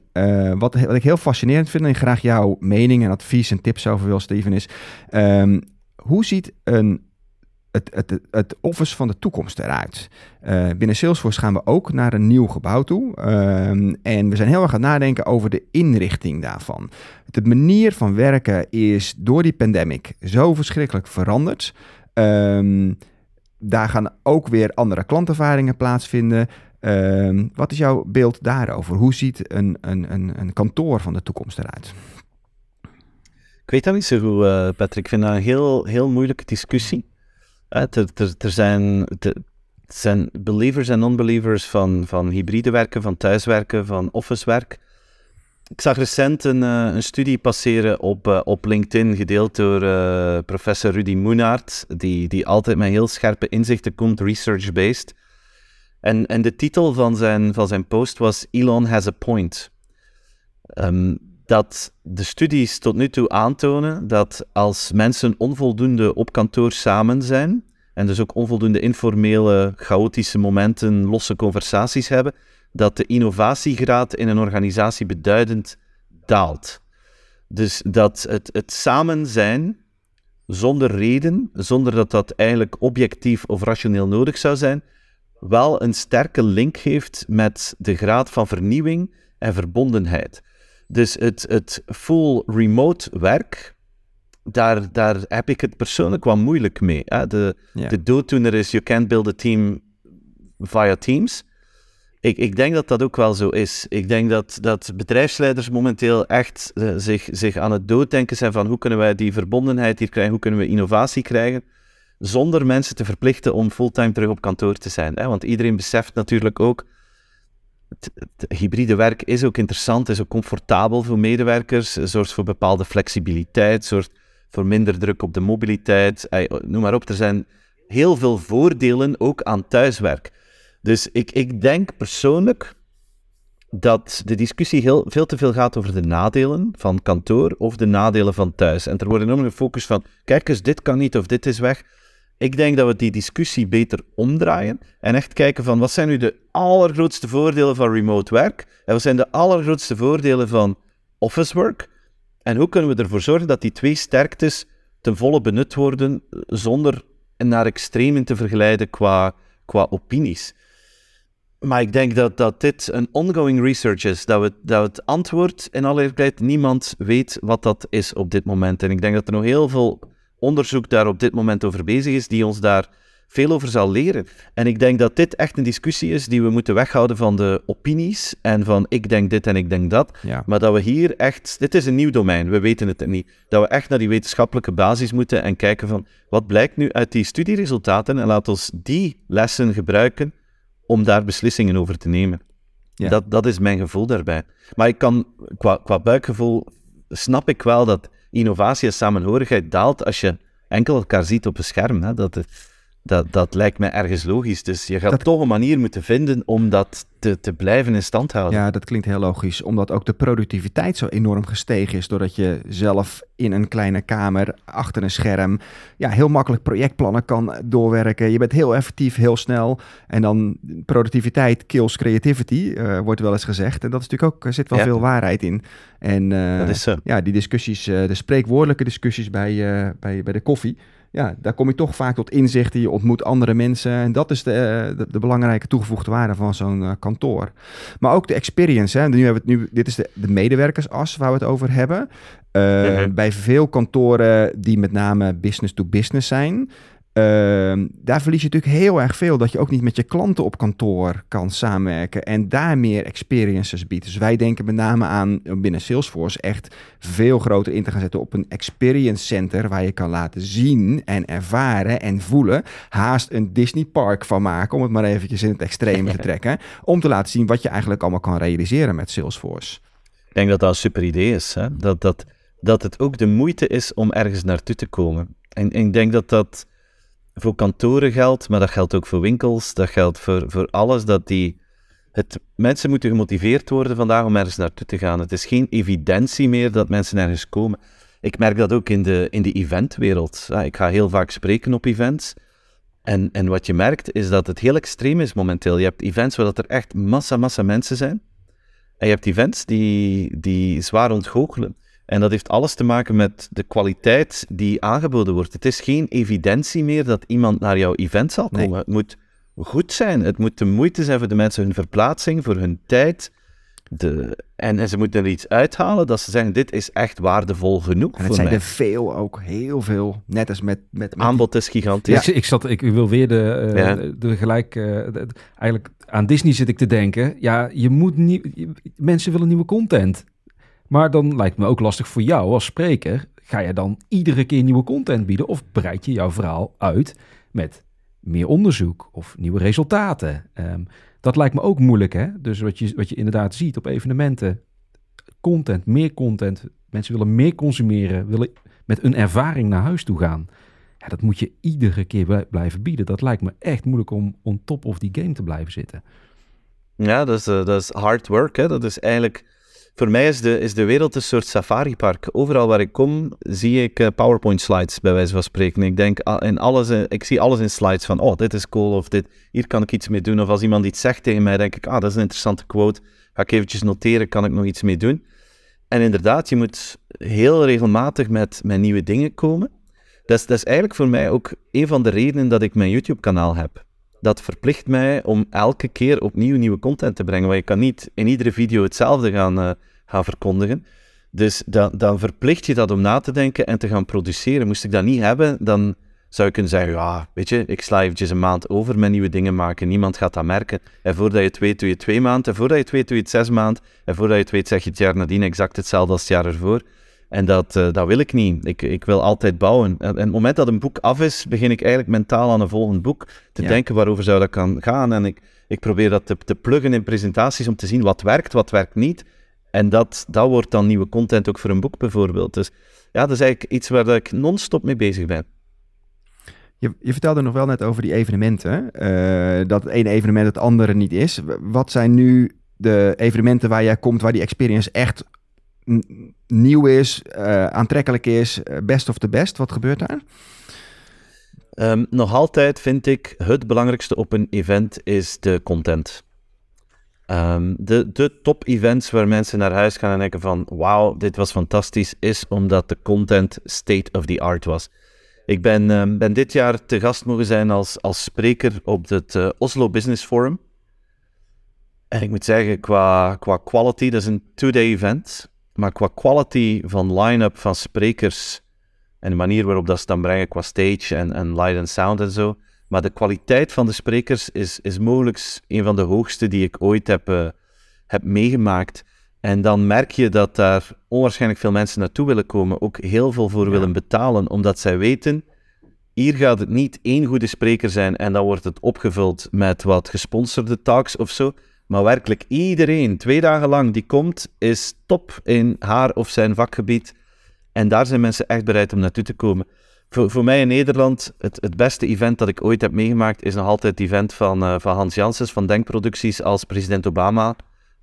wat, wat ik heel fascinerend vind en graag jouw mening en advies en tips over wil, Steven, is... ehm, hoe ziet een, het, het, het, office van de toekomst eruit? Binnen Salesforce gaan we ook naar een nieuw gebouw toe. Ehm, en we zijn heel erg aan het nadenken over de inrichting daarvan. De manier van werken is door die pandemic zo verschrikkelijk veranderd. Ehm, daar gaan ook weer andere klantervaringen plaatsvinden. Ehm, wat is jouw beeld daarover? Hoe ziet een, een, een, een kantoor van de toekomst eruit? Ik weet dat niet zo goed, eh, Patrick. Ik vind dat een heel, heel moeilijke discussie. Eh, er, er, er zijn, te- zijn believers en non-believers van, van hybride werken, van thuiswerken, van officewerk. Ik zag recent een, uh, een studie passeren op, uh, op LinkedIn, gedeeld door uh, professor Rudy Moenaert, die, die altijd met heel scherpe inzichten komt, research-based. En, en de titel van zijn, van zijn post was Elon has a point. Um, dat de studies tot nu toe aantonen dat als mensen onvoldoende op kantoor samen zijn, en dus ook onvoldoende informele, chaotische momenten, losse conversaties hebben, dat de innovatiegraad in een organisatie beduidend daalt. Dus dat het, het samen zijn zonder reden, zonder dat dat eigenlijk objectief of rationeel nodig zou zijn, wel een sterke link heeft met de graad van vernieuwing en verbondenheid. Dus het, het full remote werk, daar, daar heb ik het persoonlijk wel moeilijk mee. Hè? De, ja. de dooddoener is, you can't build a team via Teams. Ik, ik denk dat dat ook wel zo is. Ik denk dat, dat bedrijfsleiders momenteel echt uh, zich, zich aan het dooddenken zijn van hoe kunnen wij die verbondenheid hier krijgen, hoe kunnen we innovatie krijgen, zonder mensen te verplichten om fulltime terug op kantoor te zijn. Hè? Want iedereen beseft natuurlijk ook, het, het, hybride werk is ook interessant, is ook comfortabel voor medewerkers, zorgt voor bepaalde flexibiliteit, zorgt voor minder druk op de mobiliteit, noem maar op. Er zijn heel veel voordelen ook aan thuiswerk. Dus ik, ik denk persoonlijk dat de discussie heel, veel te veel gaat over de nadelen van kantoor of de nadelen van thuis. En er wordt enorm gefocust van, kijk eens, dit kan niet of dit is weg. Ik denk dat we die discussie beter omdraaien en echt kijken van, wat zijn nu de allergrootste voordelen van remote werk? En wat zijn de allergrootste voordelen van office work? En hoe kunnen we ervoor zorgen dat die twee sterktes ten volle benut worden zonder naar extremen te vergelijden qua, qua opinies? Maar ik denk dat, dat dit een ongoing research is. Dat, we, dat het antwoord in alle eerlijkheid, niemand weet wat dat is op dit moment. En ik denk dat er nog heel veel onderzoek daar op dit moment over bezig is, die ons daar veel over zal leren. En ik denk dat dit echt een discussie is die we moeten weghouden van de opinies en van ik denk dit en ik denk dat. Ja. Maar dat we hier echt, dit is een nieuw domein, we weten het niet. Dat we echt naar die wetenschappelijke basis moeten en kijken van wat blijkt nu uit die studieresultaten en laat ons die lessen gebruiken om daar beslissingen over te nemen. Ja. Dat, dat is mijn gevoel daarbij. Maar ik kan, qua, qua buikgevoel snap ik wel dat innovatie en samenhorigheid daalt als je enkel elkaar ziet op een scherm. Hè? Dat, dat, dat lijkt me ergens logisch. Dus je gaat Dat- toch een manier moeten vinden om dat te, te blijven in stand houden. Ja, dat klinkt heel logisch. Omdat ook de productiviteit zo enorm gestegen is. Doordat je zelf in een kleine kamer achter een scherm ja, heel makkelijk projectplannen kan doorwerken. Je bent heel effectief, heel snel. En dan productiviteit kills creativity, eh, wordt wel eens gezegd. En dat is natuurlijk ook, er zit wel Ja. veel waarheid in. En eh, Dat is zo. ja, die discussies, eh, de spreekwoordelijke discussies bij, eh, bij, bij de koffie. Ja, daar kom je toch vaak tot inzichten. Je ontmoet andere mensen. En dat is de, eh, de, de belangrijke toegevoegde waarde van zo'n eh, kantoor. Maar ook de experience. Hè. Nu hebben we het nu, dit is de, de medewerkersas waar we het over hebben. Eh, Mhm. Bij veel kantoren die met name business to business zijn. Ehm, daar verlies je natuurlijk heel erg veel. Dat je ook niet met je klanten op kantoor kan samenwerken. En daar meer experiences biedt. Dus wij denken met name aan binnen Salesforce echt veel groter in te gaan zetten op een experience center. Waar je kan laten zien en ervaren en voelen. Haast een Disney park van maken. Om het maar eventjes in het extreme te trekken. Om te laten zien wat je eigenlijk allemaal kan realiseren met Salesforce. Ik denk dat dat een super idee is. Hè? Dat, dat, dat het ook de moeite is om ergens naartoe te komen. En, en ik denk dat dat voor kantoren geldt, maar dat geldt ook voor winkels. Dat geldt voor, voor alles. Dat die, het, mensen moeten gemotiveerd worden vandaag om ergens naartoe te gaan. Het is geen evidentie meer dat mensen ergens komen. Ik merk dat ook in de, in de eventwereld. Ja, ik ga heel vaak spreken op events. En, en wat je merkt is dat het heel extreem is momenteel. Je hebt events waar dat er echt massa, massa mensen zijn. En je hebt events die, die zwaar ontgoochelen. En dat heeft alles te maken met de kwaliteit die aangeboden wordt. Het is geen evidentie meer dat iemand naar jouw event zal Nee. komen. Het moet goed zijn. Het moet de moeite zijn voor de mensen, hun verplaatsing, voor hun tijd. De, en, en ze moeten er iets uithalen dat ze zeggen, dit is echt waardevol genoeg En het voor zijn mij. er veel ook, heel veel. Net als met... met, met Aanbod is gigantisch. Ik, ik, zat, ik wil weer de, eh, Ja. de, de gelijk... eh, de- eigenlijk aan Disney zit ik te denken. Ja, je moet niet... je- mensen willen nieuwe content. Maar dan lijkt me ook lastig voor jou als spreker. Ga je dan iedere keer nieuwe content bieden? Of breid je jouw verhaal uit met meer onderzoek of nieuwe resultaten. Ehm, dat lijkt me ook moeilijk, hè? Dus wat je, wat je inderdaad ziet op evenementen, content, meer content. Mensen willen meer consumeren, willen met een ervaring naar huis toe gaan. Ja, dat moet je iedere keer blijven bieden. Dat lijkt me echt moeilijk om on top of die game te blijven zitten. Ja, dat is, uh, dat is hard work. Hè? Dat is eigenlijk... Voor mij is de, is de wereld een soort safaripark. Overal waar ik kom, zie ik uh, PowerPoint slides, bij wijze van spreken. Ik denk uh, in alles, uh, ik zie alles in slides van, oh, dit is cool, of dit, hier kan ik iets mee doen. Of als iemand iets zegt tegen mij, denk ik, ah, dat is een interessante quote. Ga ik eventjes noteren, kan ik nog iets mee doen? En inderdaad, je moet heel regelmatig met, met nieuwe dingen komen. Dat is, dat is eigenlijk voor mij ook een van de redenen dat ik mijn YouTube-kanaal heb. Dat verplicht mij om elke keer opnieuw nieuwe content te brengen. Want je kan niet in iedere video hetzelfde gaan, uh, gaan verkondigen. Dus dan, dan verplicht je dat om na te denken en te gaan produceren. Moest ik dat niet hebben, dan zou je kunnen zeggen, ja, weet je, ik sla eventjes een maand over met nieuwe dingen maken. Niemand gaat dat merken. En voordat je het weet, doe je twee maanden. En voordat je het weet, doe je het zes maanden. En voordat je het weet, zeg je het jaar nadien exact hetzelfde als het jaar ervoor. En dat, uh, dat wil ik niet. Ik, ik wil altijd bouwen. En, en het moment dat een boek af is, begin ik eigenlijk mentaal aan een volgend boek te ja. denken waarover zou dat kan gaan. En ik, ik probeer dat te, te pluggen in presentaties om te zien wat werkt, wat werkt niet. En dat, dat wordt dan nieuwe content ook voor een boek bijvoorbeeld. Dus ja, dat is eigenlijk iets waar ik non-stop mee bezig ben. Je, je, vertelde nog wel net over die evenementen. Uh, dat het ene evenement het andere niet is. Wat zijn nu de evenementen waar jij komt, waar die experience echt nieuw is, uh, aantrekkelijk is, best of the best? Wat gebeurt daar? Um, nog altijd vind ik het belangrijkste op een event is de content. Um, de, de top-events waar mensen naar huis gaan en denken van wauw, dit was fantastisch, is omdat de content state of the art was. Ik ben, um, ben dit jaar te gast mogen zijn als, als spreker op het uh, Oslo Business Forum. En ik moet zeggen, qua, qua quality, dat is een two-day event. Maar qua quality van line-up van sprekers en de manier waarop dat ze dan brengen qua stage en, en light and sound en zo. Maar de kwaliteit van de sprekers is, is mogelijk een van de hoogste die ik ooit heb, uh, heb meegemaakt. En dan merk je dat daar onwaarschijnlijk veel mensen naartoe willen komen, ook heel veel voor ja. willen betalen, omdat zij weten, hier gaat het niet één goede spreker zijn en dan wordt het opgevuld met wat gesponsorde talks of zo. Maar werkelijk iedereen, twee dagen lang, die komt, is top in haar of zijn vakgebied. En daar zijn mensen echt bereid om naartoe te komen. Voor, voor mij in Nederland, het, het beste event dat ik ooit heb meegemaakt, is nog altijd het event van, uh, van Hans Janssens van Denkproducties als president Obama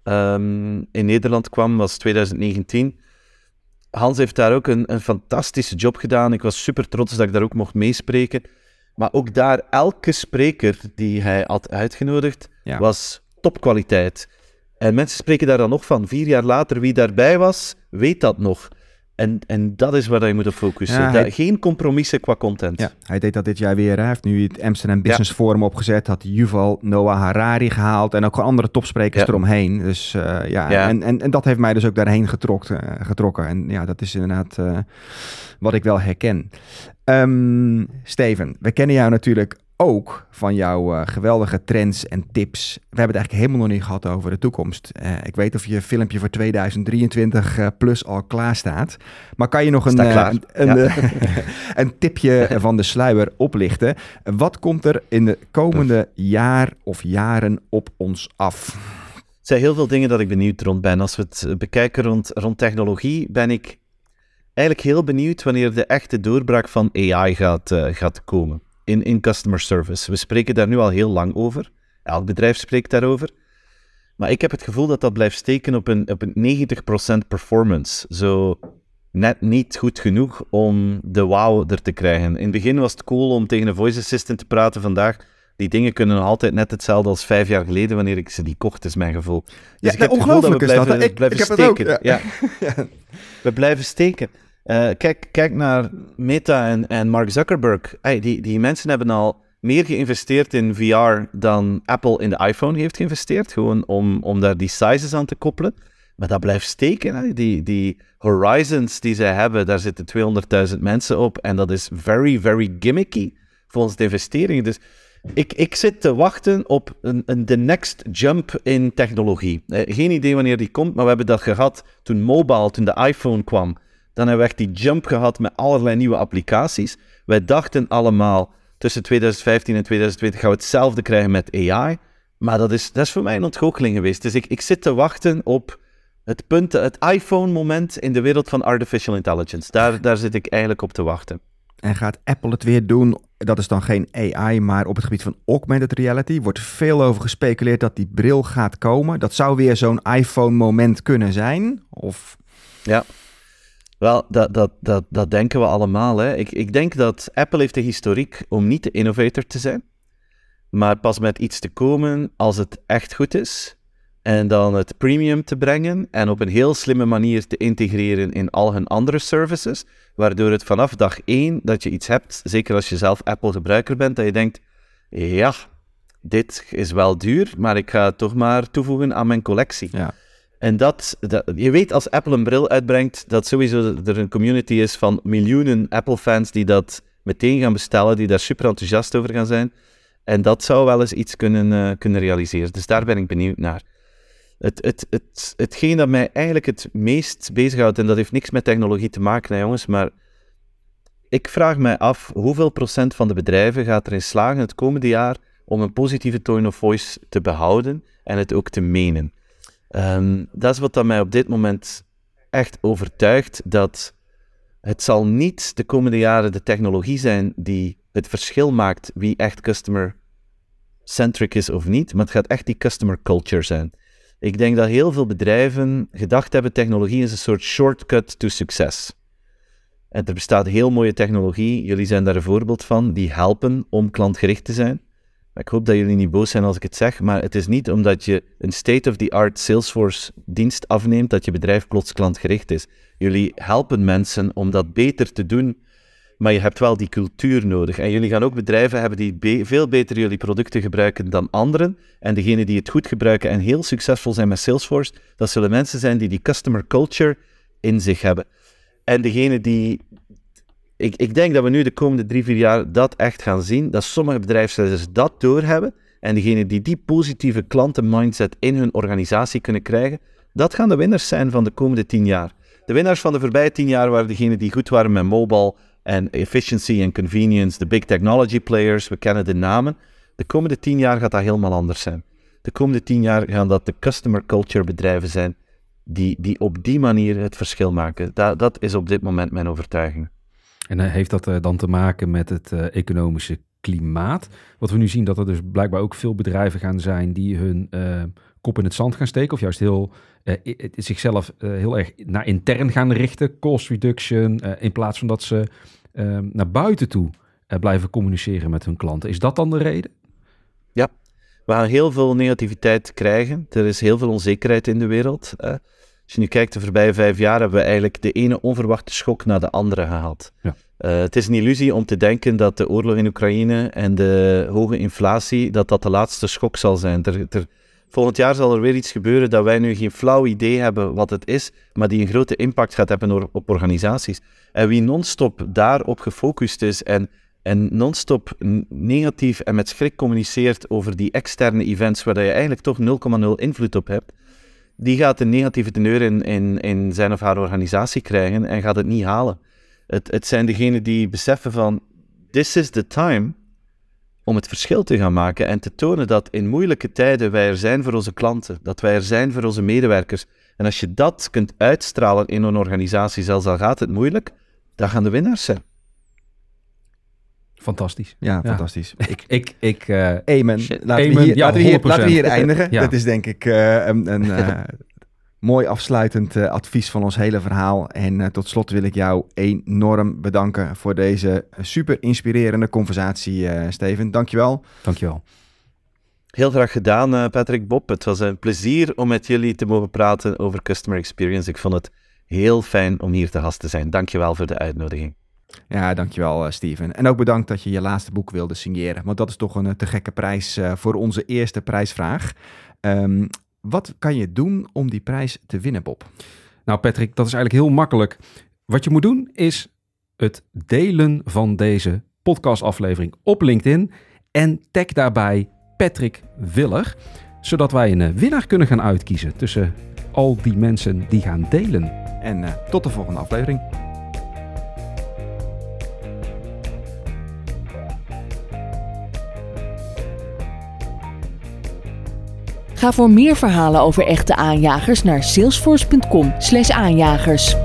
um, in Nederland kwam, was 2019. Hans heeft daar ook een, een fantastische job gedaan. Ik was super trots dat ik daar ook mocht meespreken. Maar ook daar, elke spreker die hij had uitgenodigd, ja. was topkwaliteit. En mensen spreken daar dan nog van. Vier jaar later, wie daarbij was, weet dat nog. En, en dat is waar je moet op focussen. Ja, hij... Geen compromissen qua content. Ja, hij deed dat dit jaar weer. Hij heeft nu het Amsterdam Business ja. Forum opgezet. Had Yuval Noah Harari gehaald. En ook andere topsprekers eromheen. Dus uh, ja, En, en, en dat heeft mij dus ook daarheen getrokken. Uh, getrokken. En ja, dat is inderdaad uh, wat ik wel herken. Um, Steven, we kennen jou natuurlijk ook van jouw uh, geweldige trends en tips. We hebben het eigenlijk helemaal nog niet gehad over de toekomst. Uh, ik weet of je filmpje voor 2023 uh, plus al klaar staat. Maar kan je nog een, een, een, ja. een, tipje van de sluier oplichten? Wat komt er in de komende jaar of jaren op ons af? Er zijn heel veel dingen dat ik benieuwd rond ben. Als we het bekijken rond, rond technologie, ben ik eigenlijk heel benieuwd wanneer de echte doorbraak van AI gaat, gaat komen in, in customer service. We spreken daar nu al heel lang over. Elk bedrijf spreekt daarover. Maar ik heb het gevoel dat dat blijft steken op een, op een 90% performance. Zo net niet goed genoeg om de wow er te krijgen. In het begin was het cool om tegen een voice assistant te praten. Vandaag, die dingen kunnen nog altijd net hetzelfde als vijf jaar geleden wanneer ik ze die kocht, is mijn gevoel. Dus ja, ik heb het gevoel dat we blijven, dat, ik, blijven ik steken. Ja. We blijven steken. Uh, kijk, kijk naar Meta en, en Mark Zuckerberg. Hey, die, die mensen hebben al meer geïnvesteerd in VR dan Apple in de iPhone heeft geïnvesteerd. Gewoon om, om daar die sizes aan te koppelen. Maar dat blijft steken. Hè? Die, die horizons die zij hebben, daar zitten 200.000 mensen op. En dat is very, very gimmicky volgens de investeringen. Dus ik, ik zit te wachten op een, een, de next jump in technologie. Eh, geen idee wanneer die komt, maar we hebben dat gehad toen mobile, toen de iPhone kwam. Dan hebben we echt die jump gehad met allerlei nieuwe applicaties. Wij dachten allemaal, tussen 2015 en 2020 gaan we hetzelfde krijgen met AI. Maar dat is, dat is voor mij een ontgoocheling geweest. Dus ik, ik zit te wachten op het punt, het iPhone-moment in de wereld van artificial intelligence. Daar, daar zit ik eigenlijk op te wachten. En gaat Apple het weer doen? Dat is dan geen AI, maar op het gebied van augmented reality wordt veel over gespeculeerd dat die bril gaat komen. Dat zou weer zo'n iPhone-moment kunnen zijn? Of... Ja, wel, dat, dat, dat, dat denken we allemaal. Hè. Ik, ik denk dat Apple heeft de historiek om niet de innovator te zijn, maar pas met iets te komen als het echt goed is. En dan het premium te brengen en op een heel slimme manier te integreren in al hun andere services, waardoor het vanaf dag één dat je iets hebt, zeker als je zelf Apple-gebruiker bent, dat je denkt, ja, dit is wel duur, maar ik ga het toch maar toevoegen aan mijn collectie. Ja. En dat, dat, je weet als Apple een bril uitbrengt, dat sowieso er een community is van miljoenen Apple-fans die dat meteen gaan bestellen, die daar super enthousiast over gaan zijn. En dat zou wel eens iets kunnen, uh, kunnen realiseren. Dus daar ben ik benieuwd naar. Het, het, het, hetgeen dat mij eigenlijk het meest bezighoudt, en dat heeft niks met technologie te maken, hè, jongens, maar ik vraag mij af hoeveel procent van de bedrijven gaat erin slagen het komende jaar om een positieve tone of voice te behouden en het ook te menen. Um, dat is wat dat mij op dit moment echt overtuigt, dat het zal niet de komende jaren de technologie zijn die het verschil maakt wie echt customer-centric is of niet, maar het gaat echt die customer culture zijn. Ik denk dat heel veel bedrijven gedacht hebben, technologie is een soort shortcut to succes. En er bestaat heel mooie technologie, jullie zijn daar een voorbeeld van, die helpen om klantgericht te zijn. Ik hoop dat jullie niet boos zijn als ik het zeg, maar het is niet omdat je een state-of-the-art Salesforce dienst afneemt dat je bedrijf plots klantgericht is. Jullie helpen mensen om dat beter te doen, maar je hebt wel die cultuur nodig. En jullie gaan ook bedrijven hebben die veel beter jullie producten gebruiken dan anderen. En degenen die het goed gebruiken en heel succesvol zijn met Salesforce, dat zullen mensen zijn die die customer culture in zich hebben. En degene die ik, ik denk dat we nu de komende drie, vier jaar dat echt gaan zien. Dat sommige bedrijfsleiders dat doorhebben. En degenen die die positieve klantenmindset in hun organisatie kunnen krijgen, dat gaan de winnaars zijn van de komende tien jaar. De winnaars van de voorbije tien jaar waren degenen die goed waren met mobile en efficiency en convenience, de big technology players, we kennen de namen. De komende tien jaar gaat dat helemaal anders zijn. De komende tien jaar gaan dat de customer culture bedrijven zijn die, die op die manier het verschil maken. Dat, dat is op dit moment mijn overtuiging. En uh, heeft dat uh, dan te maken met het uh, economische klimaat? Wat we nu zien dat er dus blijkbaar ook veel bedrijven gaan zijn die hun kop in het zand gaan steken. Of juist heel, zichzelf heel erg naar intern gaan richten. Cost reduction. in plaats van dat ze naar buiten toe blijven communiceren met hun klanten. Is dat dan de reden? Ja, we gaan heel veel negativiteit krijgen. Er is heel veel onzekerheid in de wereld. Als je nu kijkt, de voorbije vijf jaar hebben we eigenlijk de ene onverwachte schok na de andere gehad. Ja. Uh, het is een illusie om te denken dat de oorlog in Oekraïne en de hoge inflatie, dat dat de laatste schok zal zijn. Er, er, volgend jaar zal er weer iets gebeuren dat wij nu geen flauw idee hebben wat het is, maar die een grote impact gaat hebben op organisaties. En wie non-stop daarop gefocust is en, en non-stop negatief en met schrik communiceert over die externe events waar je eigenlijk toch 0,0 invloed op hebt, die gaat een negatieve teneur in, in, in zijn of haar organisatie krijgen en gaat het niet halen. Het, het zijn degenen die beseffen van, this is the time om het verschil te gaan maken en te tonen dat in moeilijke tijden wij er zijn voor onze klanten, dat wij er zijn voor onze medewerkers. En als je dat kunt uitstralen in een organisatie, zelfs al gaat het moeilijk, dan gaan de winnaars zijn. Fantastisch. Ja, fantastisch. Ik, ik, ik uh, Amen. Laten, we hier, ja, laten, we hier, laten we hier eindigen. Dat is denk ik uh, een, een uh, mooi afsluitend advies van ons hele verhaal. En tot slot wil ik jou enorm bedanken voor deze super inspirerende conversatie, Steven. Dankjewel. Dankjewel. Heel graag gedaan, Patrick Bob. Het was een plezier om met jullie te mogen praten over customer experience. Ik vond het heel fijn om hier te gast te zijn. Dankjewel voor de uitnodiging. Ja, dankjewel uh, Steven. En ook bedankt dat je je laatste boek wilde signeren. Want dat is toch een uh, te gekke prijs uh, voor onze eerste prijsvraag. Um, wat kan je doen om die prijs te winnen, Bob? Nou Patrick, dat is eigenlijk heel makkelijk. Wat je moet doen is het delen van deze podcastaflevering op LinkedIn. En tag daarbij Patrick Willer. Zodat wij een winnaar kunnen gaan uitkiezen tussen al die mensen die gaan delen. En tot de volgende aflevering. Ga voor meer verhalen over echte aanjagers naar salesforce.com/aanjagers.